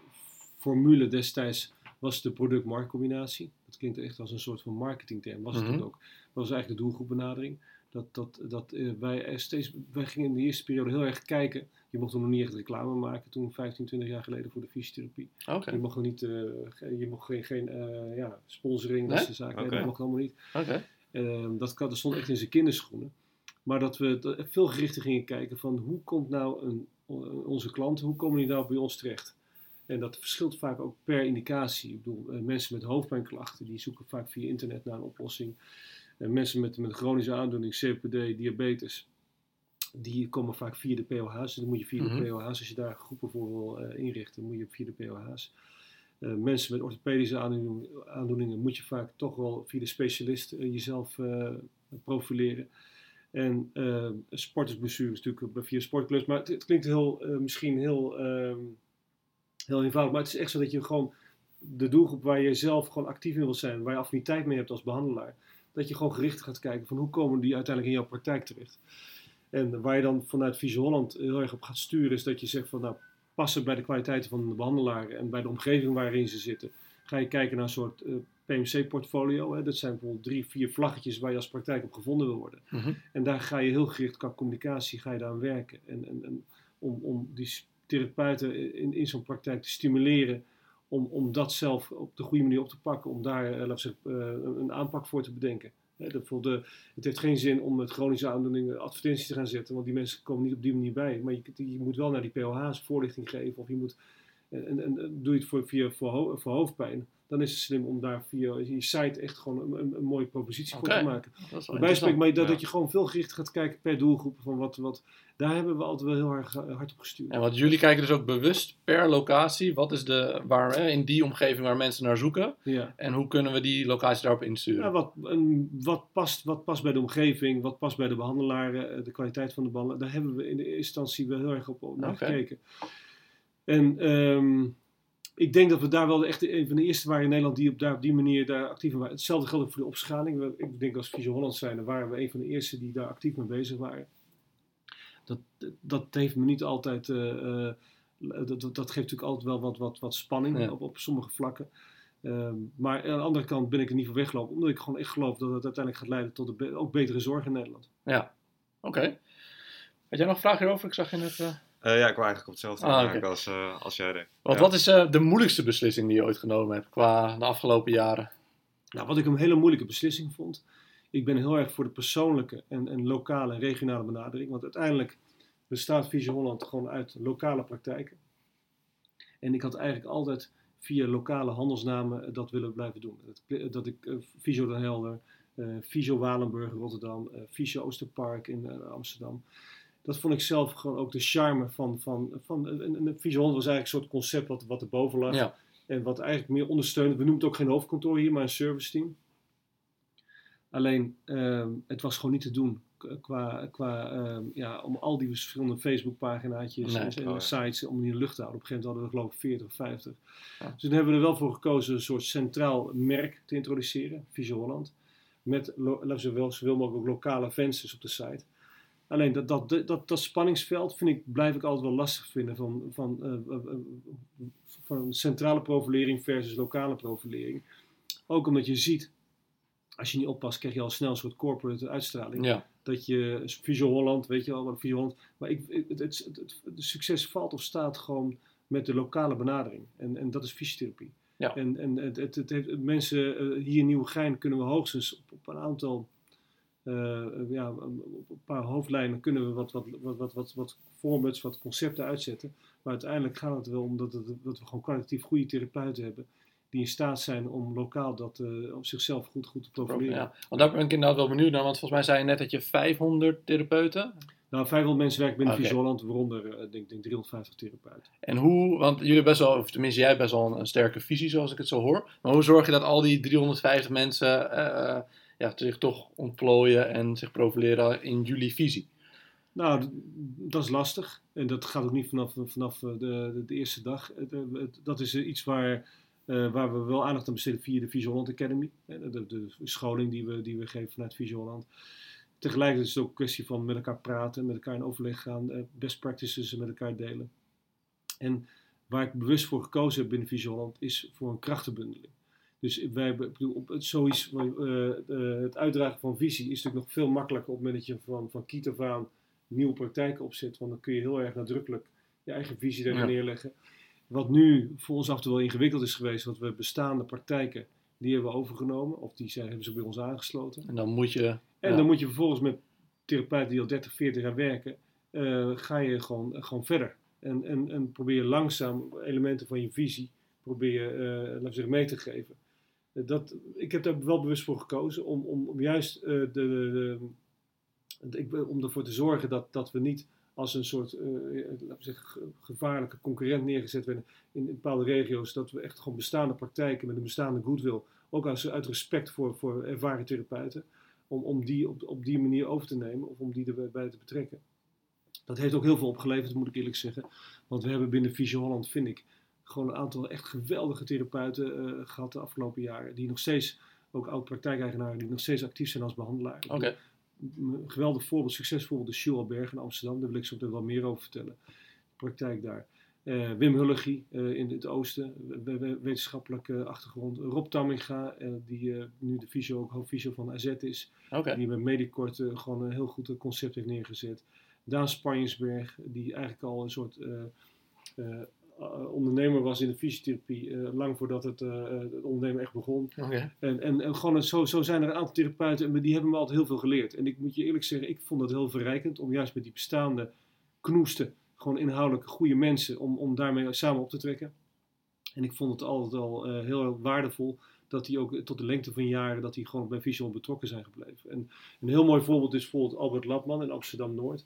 formule destijds was de product-marktcombinatie. Dat klinkt echt als een soort van marketingterm, was het mm -hmm. ook. Dat was eigenlijk de doelgroepbenadering. Dat, dat, dat uh, wij steeds, wij gingen in de eerste periode heel erg kijken. Je mocht nog niet echt reclame maken, toen 15, 20 jaar geleden voor de fysiotherapie. Okay. Je mocht nog niet, uh, je mocht geen, geen uh, ja, sponsoring, dat soort zaken. Okay. Nee, dat mocht allemaal niet. Okay. Uh, dat, dat stond echt in zijn kinderschoenen. Maar dat we dat veel gerichter gingen kijken van hoe komt nou een, onze klanten, hoe komen die nou bij ons terecht? En dat verschilt vaak ook per indicatie. Ik bedoel, uh, mensen met hoofdpijnklachten, die zoeken vaak via internet naar een oplossing. Uh, mensen met, met chronische aandoening, COPD, diabetes, die komen vaak via de POH's. Dus dan moet je via mm -hmm. de POH's, als je daar groepen voor wil uh, inrichten, moet je via de POH's. Uh, mensen met orthopedische aandoeningen, aandoeningen, moet je vaak toch wel via de specialist uh, jezelf profileren. En sportersbestuur is natuurlijk via sportclubs, maar het, het klinkt heel, misschien heel, um, heel eenvoudig, maar het is echt zo dat je gewoon de doelgroep waar je zelf gewoon actief in wilt zijn, waar je affiniteit mee hebt als behandelaar, dat je gewoon gericht gaat kijken van hoe komen die uiteindelijk in jouw praktijk terecht. En waar je dan vanuit Visio Holland heel erg op gaat sturen, is dat je zegt van nou, passen bij de kwaliteiten van de behandelaar en bij de omgeving waarin ze zitten. Ga je kijken naar een soort uh, PMC-portfolio. Dat zijn bijvoorbeeld drie, vier vlaggetjes waar je als praktijk op gevonden wil worden. Mm -hmm. En daar ga je heel gericht qua communicatie ga je daar aan werken. En, en, en om, om die therapeuten in, in zo'n praktijk te stimuleren om, om dat zelf op de goede manier op te pakken. Om daar uh, laten we zeggen, uh, een aanpak voor te bedenken. De, voor de, het heeft geen zin om met chronische aandoeningen advertenties te gaan zetten, want die mensen komen niet op die manier bij. Maar je, je moet wel naar die POH's voorlichting geven, of je moet, en, en, en doe je het voor, via, voor, ho- voor hoofdpijn, dan is het slim om daar via je site echt gewoon een, een, een mooie propositie voor te maken. Dat Bij maar dat, Ja. dat je gewoon veel gericht gaat kijken per doelgroep. Van wat, wat, daar hebben we altijd wel heel erg eh, hard op gestuurd. En want jullie kijken dus ook bewust per locatie. Wat is de, waar, in die omgeving waar mensen naar zoeken? Ja. En hoe kunnen we die locatie daarop insturen? Ja, wat, een, wat, past, wat past bij de omgeving, wat past bij de behandelaren, eh, de kwaliteit van de behandeling. Daar hebben we in de eerste instantie wel heel erg op op naar gekeken. En ehm, ik denk dat we daar wel echt een van de eerste waren in Nederland die op, daar, op die manier daar actief in waren. Hetzelfde geldt ook voor de opschaling. Ik denk als Visio Holland zijn, waren we een van de eerste die daar actief mee bezig waren. Dat, dat heeft me niet altijd. eh, eh, dat, dat, dat geeft natuurlijk altijd wel wat, wat, wat spanning Ja. op, op sommige vlakken. Ehm, maar aan de andere kant ben ik er niet voor weggelopen, omdat ik gewoon echt geloof dat het uiteindelijk gaat leiden tot een be- ook betere zorg in Nederland. Ja, oké. Had jij nog een vraag hierover? Ik zag je net... eh, Eh, ja, ik wil eigenlijk op hetzelfde Ah, als, eh, als jij deed. Want Ja. wat is eh, de moeilijkste beslissing die je ooit genomen hebt qua de afgelopen jaren? Nou, wat ik een hele moeilijke beslissing vond. Ik ben heel erg voor de persoonlijke en, en lokale en regionale benadering. Want uiteindelijk bestaat Visio Holland gewoon uit lokale praktijken. En ik had eigenlijk altijd via lokale handelsnamen dat willen blijven doen. Dat, dat ik eh, Visio Den Helder, eh Visio Walenburg Rotterdam, eh Visio Oosterpark in eh, Amsterdam. Dat vond ik zelf gewoon ook de charme van, van, van een Visio Holland was eigenlijk een soort concept wat, wat erboven lag. Ja. En wat eigenlijk meer ondersteunt. We noemen het ook geen hoofdkantoor hier, maar een service team. Alleen, ehm, het was gewoon niet te doen qua, qua ehm, ja, om al die verschillende Facebookpaginaatjes Nee. en, en Oh, sites om die in de lucht te houden. Op een gegeven moment hadden we geloof ik 40 of 50. Ja. Dus toen hebben we er wel voor gekozen een soort centraal merk te introduceren, Visio Holland. Met lo- laten we zeggen, wel zoveel mogelijk ook lokale vensters op de site. Alleen dat, dat, dat, dat spanningsveld vind ik, blijf ik altijd wel lastig vinden van, van, eh, van centrale profilering versus lokale profilering. Ook omdat je ziet, als je niet oppast, krijg je al snel een soort corporate uitstraling. Ja, Dat je, Visio Holland, weet je wel, wat Visio Holland. Maar ik, het, het, het, het- het succes valt of staat gewoon met de lokale benadering. En, en dat is fysiotherapie. Ja. En, en het, het, het heeft, mensen eh, hier in Nieuwegein kunnen we hoogstens op, op een aantal, eh, ja, op een paar hoofdlijnen kunnen we wat, wat, wat, wat, wat, wat formats, wat concepten uitzetten. Maar uiteindelijk gaat het wel om dat, dat we gewoon kwalitatief goede therapeuten hebben. Die in staat zijn om lokaal dat eh, op zichzelf goed, goed te profileren. ja. Want daar ben ik inderdaad wel benieuwd naar. Want volgens mij zei je net dat je 500 therapeuten... Nou, 500 mensen werken binnen. Visio Holland, waaronder eh, denk, denk 350 therapeuten. En hoe, want jullie hebben best wel, of tenminste jij best wel een, een sterke visie zoals ik het zo hoor. Maar hoe zorg je dat al die 350 mensen eh, ja, zich toch ontplooien en zich profileren in jullie visie? Nou, dat is lastig. En dat gaat ook niet vanaf, vanaf de, de, de eerste dag. Dat is iets waar, eh, waar we wel aandacht aan besteden via de Visio Holland Academy. Eh, De, de, de scholing die we, die we geven vanuit Visio Holland. Tegelijkertijd is het ook een kwestie van met elkaar praten, met elkaar in overleg gaan, eh, best practices met elkaar delen. En waar ik bewust voor gekozen heb binnen Visio Holland is voor een krachtenbundeling. Dus wij bedoel, op het, zoiets, het uitdragen van visie is natuurlijk nog veel makkelijker op het moment dat je van, van kiet af aan nieuwe praktijken opzet. Want dan kun je heel erg nadrukkelijk je eigen visie daarin Ja. neerleggen. Wat nu voor ons af en toe wel ingewikkeld is geweest, want we bestaande praktijken, die hebben we overgenomen. Of die zijn, hebben ze bij ons aangesloten. En dan moet je... En ja. dan moet je vervolgens met therapeuten die al 30, 40 jaar werken, eh, ga je gewoon, gewoon verder. En, en, en probeer langzaam elementen van je visie probeer eh, laten we zeggen, mee te geven. Eh, Dat, ik heb daar wel bewust voor gekozen om, om, om juist de, de, om ervoor te zorgen dat, dat we niet als een soort eh, ge- gevaarlijke concurrent neergezet werden in, bepaalde regio's. Dat we echt gewoon bestaande praktijken met een bestaande goodwill, ook als, uit respect voor, voor ervaren therapeuten, om, om die op, op die manier over te nemen of om die erbij te betrekken. Dat heeft ook heel veel opgeleverd, moet ik eerlijk zeggen. Want we hebben binnen Visio Holland, vind ik, gewoon een aantal echt geweldige therapeuten eh, gehad de afgelopen jaren. Die nog steeds, ook oud-praktijkeigenaren, die nog steeds actief zijn als behandelaar. Een geweldig voorbeeld, succesvol, de Alberg in Amsterdam. Daar wil ik zo meteen wel meer over vertellen. De praktijk daar. Eh, Wim Hullegie eh, in het oosten, we- we- wetenschappelijke achtergrond. Rob Tamminga, eh, die nu de fysio, ook hoofdfysio van AZ is. Die met Medicort gewoon een heel goed concept heeft neergezet. Daan Spanjensberg, die eigenlijk al een soort ondernemer was in de fysiotherapie, eh, lang voordat het, eh, het ondernemen echt begon. En, en, en gewoon zo, zo zijn er een aantal therapeuten en die hebben me altijd heel veel geleerd. En ik moet je eerlijk zeggen, ik vond het heel verrijkend om juist met die bestaande knoesten, gewoon inhoudelijk goede mensen, om, om daarmee samen op te trekken. En ik vond het altijd al eh, heel waardevol dat die ook tot de lengte van jaren, dat die gewoon bij Vision betrokken zijn gebleven. En een heel mooi voorbeeld is bijvoorbeeld Albert Lapman in Amsterdam-Noord.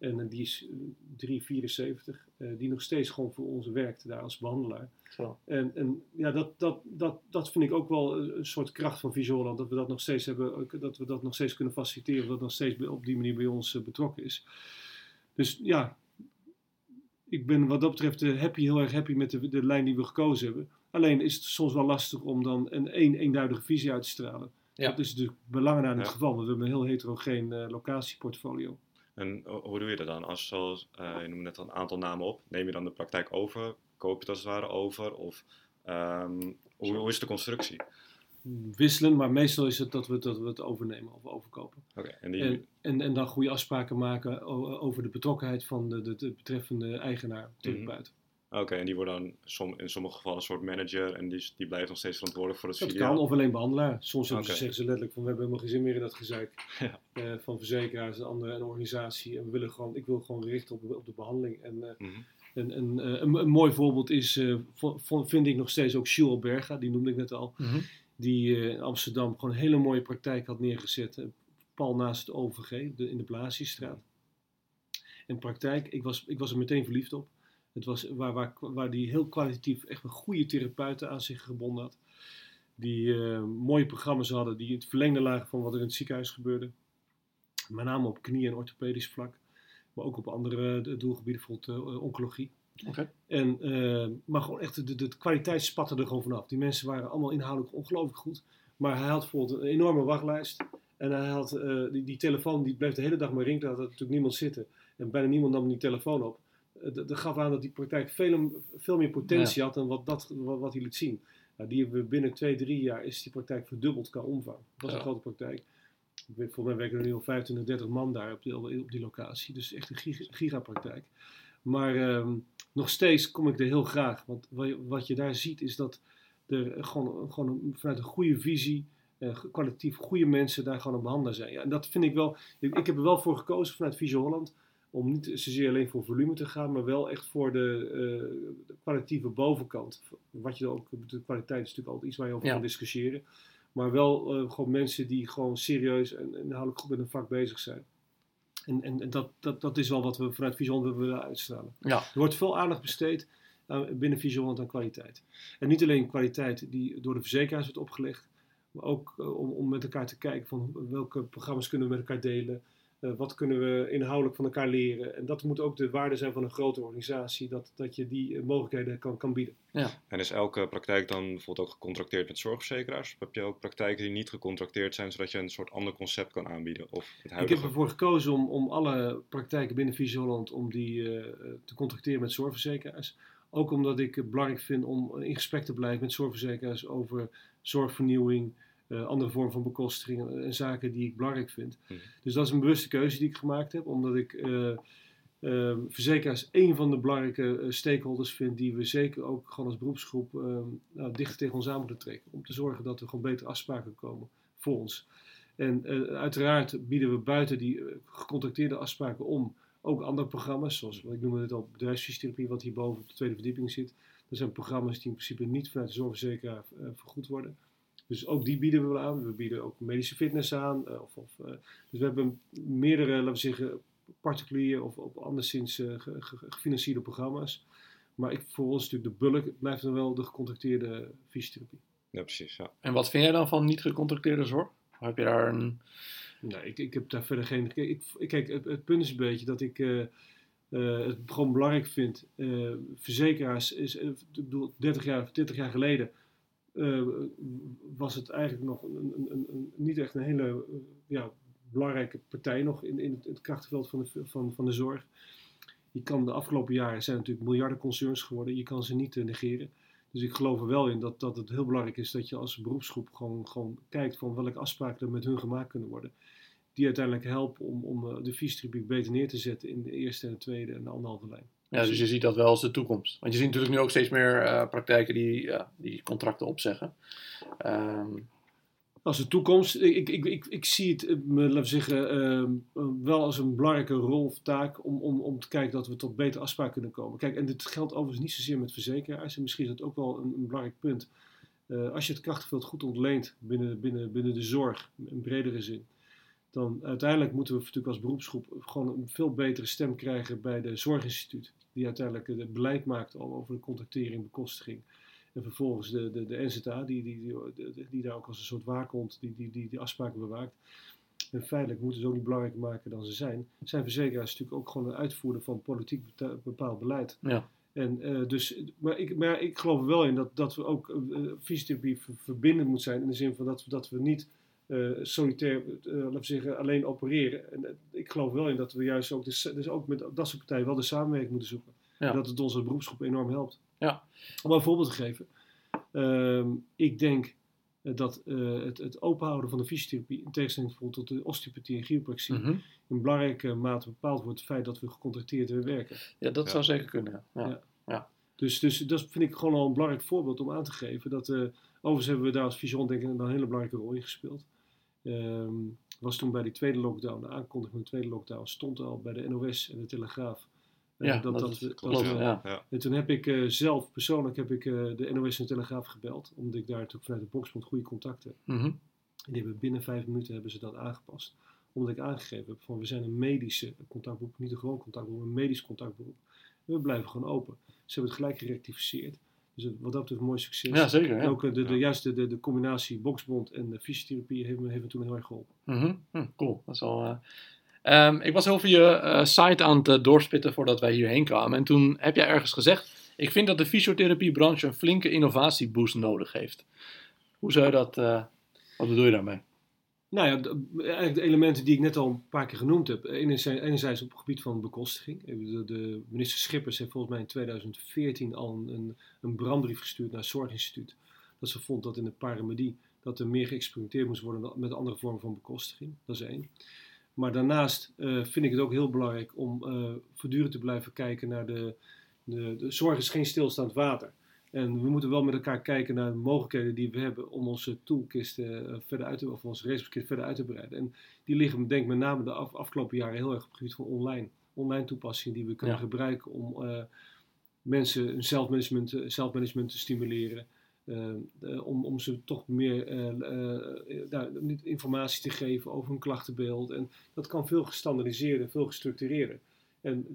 En eh, die is eh, 374, eh, die nog steeds gewoon voor ons werkt daar als behandelaar. Zo. En, en ja, dat, dat, dat, dat vind ik ook wel een een soort kracht van Vision Holland, dat we dat nog steeds hebben, dat we dat nog steeds kunnen faciliteren, dat nog steeds op die manier bij ons eh, betrokken is. Dus ja, ik ben wat dat betreft eh, happy, heel erg happy met de, de lijn die we gekozen hebben. Alleen is het soms wel lastig om dan een één, eenduidige visie uit te stralen. Ja. Dat is natuurlijk belangrijk aan het Ja. geval, want we hebben een heel heterogeen eh, locatieportfolio. En ho- hoe doe je dat dan? Als zoals, eh, je noemde net al een aantal namen op. Neem je dan de praktijk over? Koop je het als het ware over? Of ehm, hoe, hoe is de constructie? Wisselen, maar meestal is het dat we, dat we het overnemen of overkopen. Oké, en die, En, en, en dan goede afspraken maken over de betrokkenheid van de, de, de betreffende eigenaar, therapeut. Oké, en die wordt dan som, in sommige gevallen een soort manager en die, die blijft nog steeds verantwoordelijk voor het Dat filiaal. kan, of alleen behandelaar. Soms zeggen ze letterlijk van we hebben helemaal geen zin meer in dat gezeik [LAUGHS] Ja. eh, van verzekeraars en andere en organisatie. En we willen gewoon, ik wil gewoon richten op, op de behandeling. En, eh, Mhm. en, en eh, een, een mooi voorbeeld is, eh, vo- vind ik nog steeds ook Jules Berga, die noemde ik net al. Mhm. Die eh, in Amsterdam gewoon een hele mooie praktijk had neergezet. pal naast het OVG, de, in de Blasiestraat. En praktijk, ik was, ik was er meteen verliefd op. Het was waar, waar, waar die heel kwalitatief echt een goede therapeuten aan zich gebonden had. Die eh, mooie programma's hadden die het verlengde lagen van wat er in het ziekenhuis gebeurde. Met name op knie- en orthopedisch vlak. Maar ook op andere eh, doelgebieden, bijvoorbeeld eh, oncologie. Oké. En, maar gewoon echt, de, de, kwaliteit spatte er gewoon vanaf. Die mensen waren allemaal inhoudelijk ongelooflijk goed. Maar hij had bijvoorbeeld een enorme wachtlijst. En hij had die, die telefoon, die bleef de hele dag maar rinkelen. Had er natuurlijk niemand zitten. En bijna niemand nam die telefoon op. Eh, dat, gaf aan dat die praktijk veel, veel meer potentie had dan wat, dat, wat, wat hij liet zien. Nou, die hebben we binnen twee, drie jaar is die praktijk verdubbeld qua omvang. Dat was Ja. een grote praktijk. Volgens mij werken er nu al 25, 30 man daar op die, op die locatie. Dus echt een giga- gigapraktijk. Maar ehm, nog steeds kom ik er heel graag. Want wat je, wat je daar ziet is dat er gewoon, gewoon een- vanuit een goede visie, eh, kwalitatief goede mensen daar gewoon een behandelaar zijn. Ja, en dat vind ik wel, ik, ik heb er wel voor gekozen vanuit Visio Holland. Om niet zozeer alleen voor volume te gaan, maar wel echt voor de, eh, de kwalitatieve bovenkant. Wat je ook, de kwaliteit is natuurlijk altijd iets waar je over Ja. kan discussiëren. Maar wel eh, gewoon mensen die gewoon serieus en inhoudelijk goed met hun vak bezig zijn. En, en, en dat, dat, dat is wel wat we vanuit Vision willen willen uitstralen. Ja. Er wordt veel aandacht besteed aan, binnen Vision aan kwaliteit. En niet alleen kwaliteit die door de verzekeraars wordt opgelegd, maar ook eh, om, om met elkaar te kijken van welke programma's kunnen we met elkaar delen. Eh, wat kunnen we inhoudelijk van elkaar leren. En dat moet ook de waarde zijn van een grote organisatie, dat, dat je die eh, mogelijkheden kan, kan bieden. En is elke praktijk dan bijvoorbeeld ook gecontracteerd met zorgverzekeraars? Of heb je ook praktijken die niet gecontracteerd zijn, zodat je een soort ander concept kan aanbieden? Of het Ik heb ervoor gekozen om, om alle praktijken binnen Visie Holland om die eh, te contracteren met zorgverzekeraars. Ook omdat ik het belangrijk vind om in gesprek te blijven met zorgverzekeraars over zorgvernieuwing, eh, andere vormen van bekostiging en, en zaken die ik belangrijk vind. Mhm. Dus dat is een bewuste keuze die ik gemaakt heb, omdat ik eh, eh, verzekeraars één van de belangrijke eh, stakeholders vind die we zeker ook gewoon als beroepsgroep nou, dichter tegen ons aan moeten trekken. Om te zorgen dat er gewoon betere afspraken komen voor ons. En uiteraard bieden we buiten die gecontracteerde afspraken om ook andere programma's, zoals ik noemde het al bedrijfsfysiotherapie, wat hierboven op de tweede verdieping zit. Dat zijn programma's die in principe niet vanuit de zorgverzekeraar vergoed worden. Dus ook die bieden we wel aan. We bieden ook medische fitness aan. eh, of, of, eh, dus we hebben meerdere, laten we zeggen, particulier of, of anderszins eh, ge- ge- gefinancierde programma's. Maar ik, voor ons natuurlijk de bulk blijft dan wel de gecontracteerde fysiotherapie. Ja, precies. Ja. En wat vind jij dan van niet gecontracteerde zorg? Heb je daar een... Nee, ik, ik heb daar verder geen. Kijk, ik, kijk het, het punt is een beetje dat ik eh, eh, het gewoon belangrijk vind. eh, verzekeraars is, ik bedoel, 30 jaar, 20 jaar geleden eh, was het eigenlijk nog een, een, een, niet echt een hele eh, ja, belangrijke partij nog in, in het, het krachtenveld van de, van, van de zorg. Je kan de afgelopen jaren zijn natuurlijk miljarden concerns geworden. Je kan ze niet eh, negeren. Dus ik geloof er wel in dat, dat het heel belangrijk is dat je als beroepsgroep gewoon, gewoon kijkt van welke afspraken er met hun gemaakt kunnen worden. Die uiteindelijk helpen om, om de fysiotherapie beter neer te zetten in de eerste en de tweede en de anderhalve lijn. Ja, dus je ziet dat wel als de toekomst. Want je ziet natuurlijk nu ook steeds meer eh, praktijken die, die contracten opzeggen. Ehm, Als de toekomst, ik, ik, ik, ik zie het, eh, laten we zeggen, ehm, eh, wel als een belangrijke rol of taak om, om, om te kijken dat we tot betere afspraken kunnen komen. Kijk, en dit geldt overigens niet zozeer met verzekeraars. En misschien is dat ook wel een, een belangrijk punt. Als je het krachtenveld goed ontleent binnen, binnen, binnen de zorg, in bredere zin, dan uiteindelijk moeten we natuurlijk als beroepsgroep gewoon een veel betere stem krijgen bij de zorginstituut. Die uiteindelijk het beleid maakt al over de contractering, bekostiging. En vervolgens de, de, de NZA, die, die, die, die, daar ook als een soort waakhond die, die, die, die afspraken bewaakt. En feitelijk moeten ze ook niet belangrijker maken dan ze zijn. Zijn verzekeraars natuurlijk ook gewoon een uitvoerder van politiek bepaald beleid. ja. En, eh, dus, maar, ik, maar ik geloof er wel in dat, dat we ook eh, fysiotherapie ver- verbindend moet zijn. In de zin van dat we, dat we niet eh, solitair, eh, laten we zeggen, alleen opereren. En eh, ik geloof wel in dat we juist ook, de, dus ook met dat soort partijen wel de samenwerking moeten zoeken. Ja. En dat het onze beroepsgroep enorm helpt. Ja. Om een voorbeeld te geven. Ehm, ik denk dat eh, het, het openhouden van de fysiotherapie, in tegenstelling bijvoorbeeld tot de osteopathie en chiropractie, Mhm. in belangrijke mate bepaald wordt het feit dat we gecontracteerd weer werken. ja, dat Ja. zou zeker kunnen. Ja. Ja. Ja. Dus, dus dat vind ik gewoon al een belangrijk voorbeeld om aan te geven. Dat, eh, overigens hebben we daar als Vision denk ik een hele belangrijke rol in gespeeld. Ehm, was toen bij die tweede lockdown, de aankondiging van de tweede lockdown, stond al bij de NOS en de Telegraaf. eh, Ja, dat, dat klopt, we- ja. En toen heb ik eh, zelf, persoonlijk, heb ik eh, de NOS en de Telegraaf gebeld. Omdat ik daar natuurlijk vanuit de Boxbond goede contacten heb. Mhm. En die hebben binnen vijf minuten hebben ze dat aangepast. Omdat ik aangegeven heb van we zijn een medische contactberoep, niet een gewoon contactberoep, een medisch contactberoep. En we blijven gewoon open. Ze hebben het gelijk gerectificeerd. Dus wat dat betreft een mooi succes. Ja, zeker. En ook eh, de, de, juist de, de, de combinatie boksbond en de fysiotherapie heeft me, heeft me toen heel erg geholpen. Mhm. Hm, cool, dat is wel... eh, Ehm, ik was over je eh, site aan het doorspitten voordat wij hierheen kwamen. En toen heb jij ergens gezegd... Ik vind dat de fysiotherapiebranche een flinke innovatieboost nodig heeft. Hoe zou je dat... eh, wat bedoel je daarmee? Nou ja, eigenlijk de elementen die ik net al een paar keer genoemd heb. Enerzijds, op het gebied van bekostiging. De, minister Schippers heeft volgens mij in 2014 al een, een, een brandbrief gestuurd naar het Zorginstituut. Dat ze vond dat in de paramedie dat er meer geëxperimenteerd moest worden met andere vormen van bekostiging. Dat is één. Maar daarnaast eh, vind ik het ook heel belangrijk om eh, voortdurend te blijven kijken naar de, de, de zorg is geen stilstaand water. En we moeten wel met elkaar kijken naar de mogelijkheden die we hebben om onze toolkisten eh, verder uit te, of onze racepakket verder uit te breiden. En die liggen, denk ik, met name de af- afgelopen jaren heel erg op het gebied van online. Online toepassingen die we kunnen Ja. gebruiken om eh, mensen hun zelfmanagement, eh, zelfmanagement te stimuleren. Om, ze toch meer nou, informatie te geven over hun klachtenbeeld. En dat kan veel gestandardiseerder, veel gestructureerder. En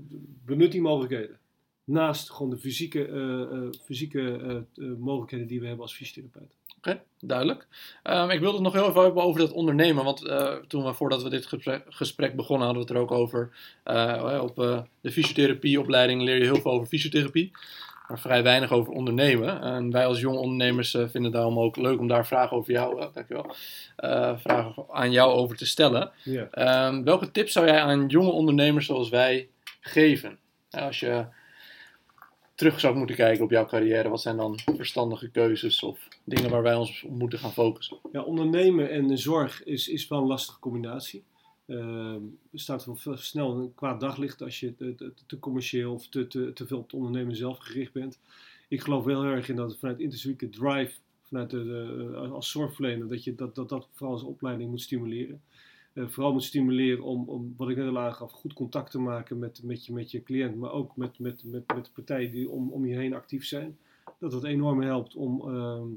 benut die mogelijkheden. Naast gewoon de fysieke, eh, eh, fysieke eh, mogelijkheden die we hebben als fysiotherapeut. Oké, duidelijk. Ehm, ik wilde het nog heel even hebben over dat ondernemen. Want toen we, voordat we dit gesprek, gesprek begonnen, hadden we het er ook over. Op eh, de fysiotherapieopleiding leer je heel veel over fysiotherapie. Maar vrij weinig over ondernemen. En wij als jonge ondernemers vinden het daarom ook leuk om daar vragen over jou, dankjewel, vragen aan jou over te stellen. Ehm, welke tips zou jij aan jonge ondernemers zoals wij geven? Als je terug zou moeten kijken op jouw carrière, wat zijn dan verstandige keuzes of dingen waar wij ons op moeten gaan focussen? Ja, ondernemen en zorg is, is wel een lastige combinatie. Er staat wel snel een kwaad daglicht als je te, te, te commercieel of te, te, te veel op het ondernemen zelf gericht bent. Ik geloof wel heel erg in dat vanuit intrinsieke drive, vanuit de- als zorgverlener, dat je dat, dat, dat vooral als opleiding moet stimuleren. Eh, vooral moet stimuleren om, om, wat ik net al aangaf, goed contact te maken met, met, je, met je cliënt, maar ook met, met, met, met de partijen die om, om je heen actief zijn. Dat dat enorm helpt om ehm,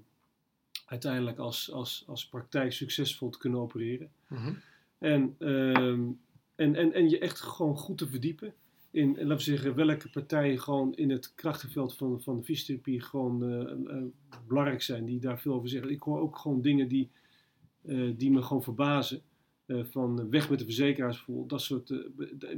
uiteindelijk als, als, als praktijk succesvol te kunnen opereren. En, ehm, en, en, en je echt gewoon goed te verdiepen in, laten we zeggen, welke partijen gewoon in het krachtenveld van, van de fysiotherapie gewoon eh, eh, belangrijk zijn, die daar veel over zeggen. Ik hoor ook gewoon dingen die, die me gewoon verbazen. Eh, van weg met de verzekeraars dat soort. eh,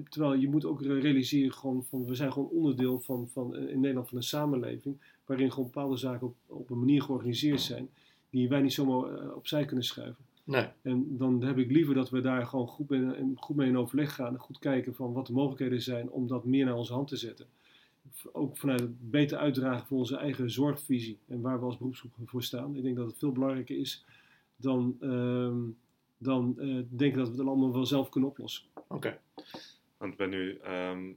terwijl je moet ook realiseren, gewoon van, we zijn gewoon onderdeel van, van eh, in Nederland van een samenleving, waarin gewoon bepaalde zaken op, op een manier georganiseerd zijn, die wij niet zomaar opzij kunnen schuiven. Nee. En dan heb ik liever dat we daar gewoon goed mee, in- goed mee in overleg gaan. En goed kijken van wat de mogelijkheden zijn om dat meer naar onze hand te zetten. Ook vanuit het beter uitdragen van onze eigen zorgvisie. En waar we als beroepsgroep voor staan. Ik denk dat het veel belangrijker is dan, ehm, dan eh, denken dat we het allemaal wel zelf kunnen oplossen. Oké. Want ik ben nu ehm,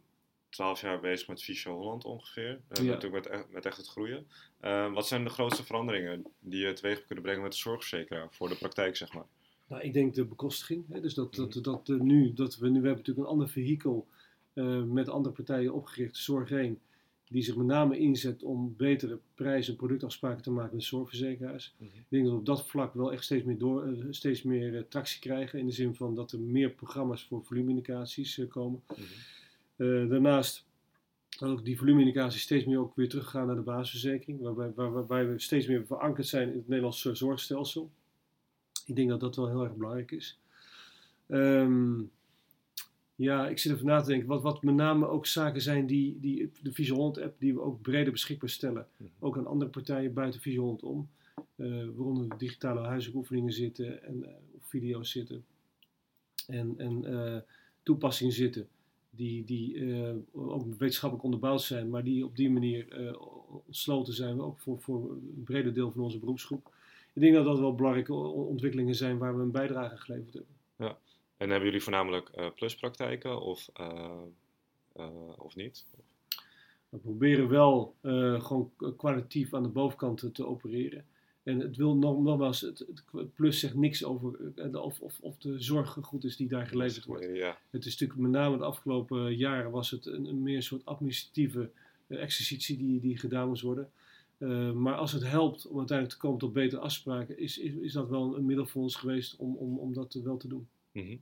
twaalf jaar bezig met Fysio Holland ongeveer. Uh, Ja. Natuurlijk met, echt- met echt het groeien. Eh, wat zijn de grootste veranderingen die je teweeg hebt kunnen brengen met de zorgverzekeraar voor de praktijk, zeg maar? Nou, ik denk de bekostiging. Hè? Dus dat, dat, Mhm. dat, eh, nu, dat we, nu we hebben natuurlijk een ander vehikel eh, met andere partijen opgericht, Zorg 1, die zich met name inzet om betere prijs- en productafspraken te maken met zorgverzekeraars. Mhm. Ik denk dat we op dat vlak wel echt steeds meer, door, eh, steeds meer eh, tractie krijgen. In de zin van dat er meer programma's voor volumeindicaties eh, komen. Mhm. Daarnaast ook die volumeindicaties steeds meer ook weer teruggaan naar de basisverzekering. Waarbij, waar- waarbij we steeds meer verankerd zijn in het Nederlandse zorgstelsel. Ik denk dat dat wel heel erg belangrijk is. Ehm, ja, ik zit even na te denken. Wat, wat met name ook zaken zijn die, die de Vision Holland app, die we ook breder beschikbaar stellen. Mhm. Ook aan andere partijen buiten Vision Holland om. Eh, waaronder digitale huishoekoefeningen zitten en eh, of video's zitten. En, en eh, toepassingen zitten die, die ook wetenschappelijk onderbouwd zijn, maar die op die manier ontsloten zijn, ook voor, voor een breder deel van onze beroepsgroep. Ik denk dat dat wel belangrijke ontwikkelingen zijn waar we een bijdrage aan geleverd hebben. En hebben jullie voornamelijk eh, pluspraktijken of, eh, eh, of niet? We proberen wel gewoon kwalitatief aan de bovenkant te, opereren. En het wil nog, nogmaals, het, het plus zegt niks over of, of, of de zorg goed is die daar geleverd wordt. Ja, Het is natuurlijk met name de afgelopen jaren was het een, een meer soort administratieve exercitie die, die gedaan moest worden. Maar als het helpt om uiteindelijk te komen tot betere afspraken, is, is, is dat wel een middel voor ons geweest om, om, om dat wel te doen. Mhm.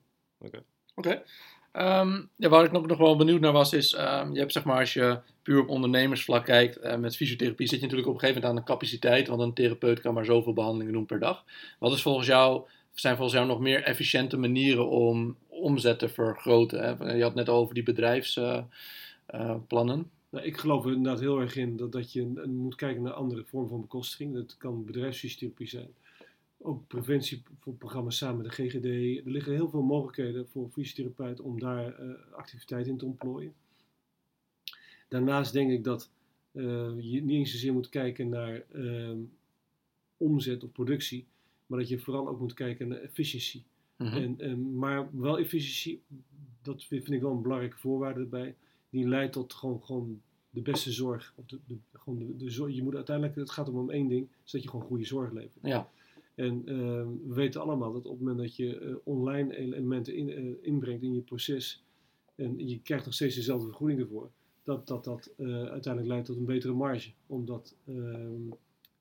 Oké. Ehm, ja, waar ik nog, nog wel benieuwd naar was, is, ehm, je hebt zeg maar, als je puur op ondernemersvlak kijkt, eh, met fysiotherapie zit je natuurlijk op een gegeven moment aan de capaciteit, want een therapeut kan maar zoveel behandelingen doen per dag. Wat is volgens jou, zijn volgens jou nog meer efficiënte manieren om omzet te vergroten? Hè? Je had net over die bedrijfsplannen. Nou, ik geloof er inderdaad heel erg in dat, dat je moet kijken naar andere vormen van bekostiging. Dat kan bedrijfsfysiotherapie zijn. Ook preventieprogramma's samen met de GGD. Er liggen heel veel mogelijkheden voor fysiotherapeuten om daar eh, activiteit in te ontplooien. Daarnaast denk ik dat eh, je niet eens zozeer moet kijken naar ehm, omzet of productie, maar dat je vooral ook moet kijken naar efficiëntie. Mhm. En, en, maar wel efficiëntie, dat vind vind ik wel een belangrijke voorwaarde erbij. Die leidt tot gewoon, gewoon de beste zorg. Of de, de, gewoon de, de zorg. Je moet uiteindelijk, het gaat om, om één ding, is dat je gewoon goede zorg levert. Ja, En ehm, we weten allemaal dat op het moment dat je eh, online elementen in, eh, inbrengt in je proces en je krijgt nog steeds dezelfde vergoeding ervoor, dat dat, dat eh, uiteindelijk leidt tot een betere marge. Omdat ehm,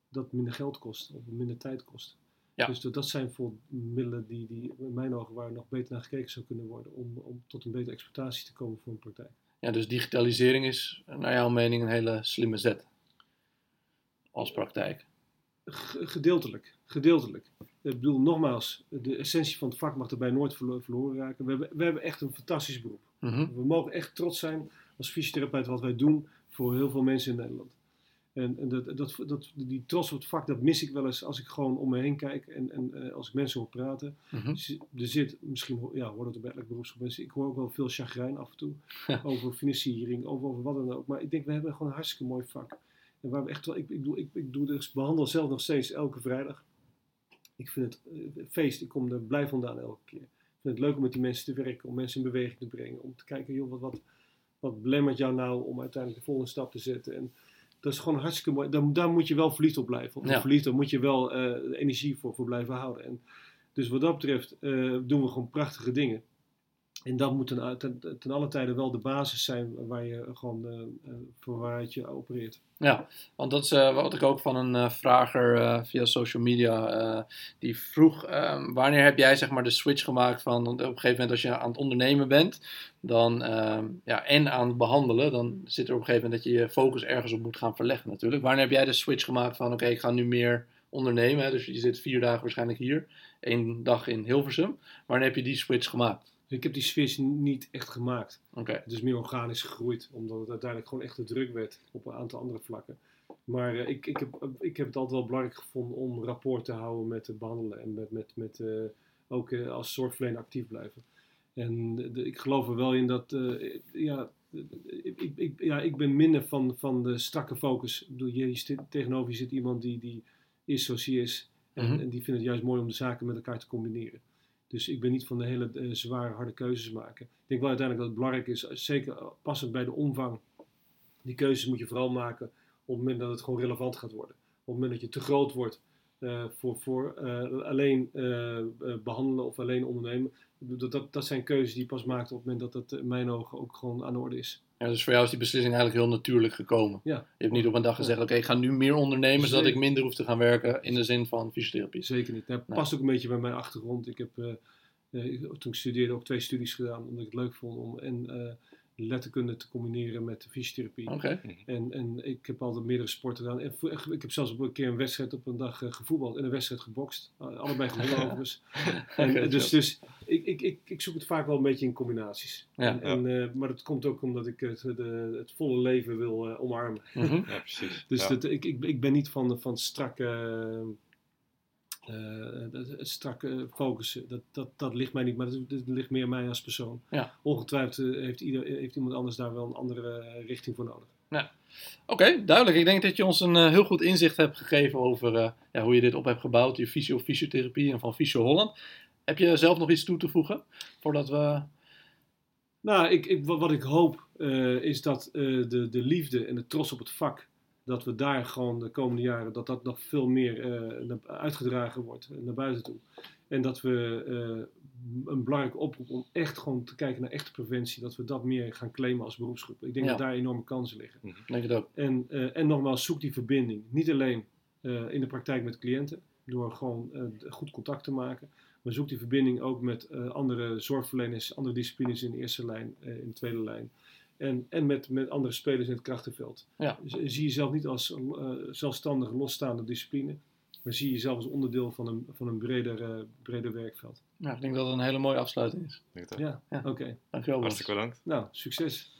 dat minder geld kost of minder tijd kost. Ja. Dus dat, dat zijn voor middelen die, die in mijn ogen waar nog beter naar gekeken zou kunnen worden om, om tot een betere exploitatie te komen voor een praktijk. ja, dus digitalisering is naar jouw mening een hele slimme zet als praktijk. G- gedeeltelijk, gedeeltelijk. Ik bedoel, nogmaals, de essentie van het vak mag erbij nooit verlo- verloren raken. We hebben, we hebben echt een fantastisch beroep. Mhm. We mogen echt trots zijn als fysiotherapeut wat wij doen voor heel veel mensen in Nederland. En, en dat, dat, dat, die trots op het vak, dat mis ik wel eens als ik gewoon om me heen kijk en, en eh, als ik mensen hoor praten. Mhm. Dus er zit, misschien ja, hoort het bij elk beroepsgroep mensen, ik hoor ook wel veel chagrijn af en toe over financiering, over, over wat dan ook. Maar ik denk, we hebben gewoon een hartstikke mooi vak. En waar we echt wel, ik, ik, doe, ik, ik doe dus, behandel zelf nog steeds elke vrijdag. Ik vind het eh, feest, ik kom er blij vandaan elke keer. Ik vind het leuk om met die mensen te werken, om mensen in beweging te brengen. Om te kijken, joh, wat, wat, wat belemmert jou nou om uiteindelijk de volgende stap te zetten. En dat is gewoon hartstikke mooi. Daar, daar moet je wel verliefd op blijven. Of Ja. verliefd, daar moet je wel eh, energie voor, voor blijven houden. En dus wat dat betreft eh, doen we gewoon prachtige dingen. En dat moet ten, ten, alle tijde wel de basis zijn waar je gewoon eh, eh, voor waaruit je opereert. Ja, want dat is eh, wat ik ook van een vrager via social media, die vroeg, ehm, wanneer heb jij zeg maar de switch gemaakt van, op een gegeven moment als je aan het ondernemen bent, dan, ehm, ja, en aan het behandelen, dan zit er op een gegeven moment dat je je focus ergens op moet gaan verleggen natuurlijk. Wanneer heb jij de switch gemaakt van, oké, ik ga nu meer ondernemen, hè? dus je zit vier dagen waarschijnlijk hier, één dag in Hilversum. Wanneer heb je die switch gemaakt? Ik heb die switch niet echt gemaakt. Oké, Het is meer organisch gegroeid, omdat het uiteindelijk gewoon echt te druk werd op een aantal andere vlakken. Maar eh, ik, ik, heb, ik heb het altijd wel belangrijk gevonden om rapport te houden met het behandelen en met, met, met eh, ook eh, als zorgverlener actief blijven. En de- de- ik geloof er wel in dat, eh, ja, ik, ik, ja, ik ben minder van, van de strakke focus. Ik bedoel, je, tegenover je zit iemand die, die is zoals hij is. En, Mhm. en die vindt het juist mooi om de zaken met elkaar te combineren. Dus ik ben niet van de hele eh, zware, harde keuzes maken. Ik denk wel uiteindelijk dat het belangrijk is, eh, zeker passend bij de omvang. Die keuzes moet je vooral maken op het moment dat het gewoon relevant gaat worden. Op het moment dat je te groot wordt eh, voor, voor eh, alleen eh, eh, behandelen of alleen ondernemen. Dat, dat, dat zijn keuzes die je pas maakt op het moment dat dat in mijn ogen ook gewoon aan de orde is. Ja, dus voor jou is die beslissing eigenlijk heel natuurlijk gekomen. Ja. Je hebt niet op een dag gezegd, oké, ik ga nu meer ondernemen, zodat ik minder hoef te gaan werken in de zin van fysiotherapie. Zeker niet. Dat past ook een beetje bij mijn achtergrond. Ik heb eh, eh, toen ik studeerde ook twee studies gedaan, omdat ik het leuk vond om en eh, letterkunde te combineren met de fysiotherapie. Oké, En, en ik heb altijd meerdere sporten gedaan. En ik heb zelfs op een keer een wedstrijd op een dag eh, gevoetbald en een wedstrijd gebokst. Allebei [LAUGHS] gewonnen overigens. En, Oké, eh, dus dus ik, ik, ik, ik zoek het vaak wel een beetje in combinaties. Ja. En, en, eh, maar dat komt ook omdat ik het, de, het volle leven wil omarmen. Mhm. Ja, precies. Dus ja. dat, ik, ik, ik ben niet van, van strakke, strakke focussen. Dat, dat, dat ligt mij niet, maar dat, dat ligt meer mij als persoon. Ja. Ongetwijfeld eh, heeft, ieder, heeft iemand anders daar wel een andere eh, richting voor nodig. Oké, duidelijk. Ik denk dat je ons een eh, heel goed inzicht hebt gegeven over eh, ja, hoe je dit op hebt gebouwd, je fysio fysiotherapie en van Fysio Holland. Heb je zelf nog iets toe te voegen voordat we... Nou, ik, ik, wat ik hoop eh, is dat eh, de, de liefde en de trots op het vak, dat we daar gewoon de komende jaren, dat dat nog veel meer eh, uitgedragen wordt eh, naar buiten toe. En dat we eh, een belangrijke oproep om echt gewoon te kijken naar echte preventie, dat we dat meer gaan claimen als beroepsgroep. Ik denk Ja. dat daar enorme kansen liggen. Ik denk het ook. En, en nogmaals, zoek die verbinding. Niet alleen in de praktijk met cliënten, door gewoon goed contact te maken. Maar zoek die verbinding ook met andere zorgverleners, andere disciplines in de eerste lijn, in de tweede lijn. En, en met, met andere spelers in het krachtenveld. Ja. Dus, eh, zie jezelf niet als eh, zelfstandige, losstaande discipline. Maar zie jezelf als onderdeel van een, van een breder, eh, breder werkveld. Ja, ik denk dat het een hele mooie afsluiting is. Ik denk dat- Ja, Ja. oké. Dankjewel. Hartstikke bedankt. Nou, succes.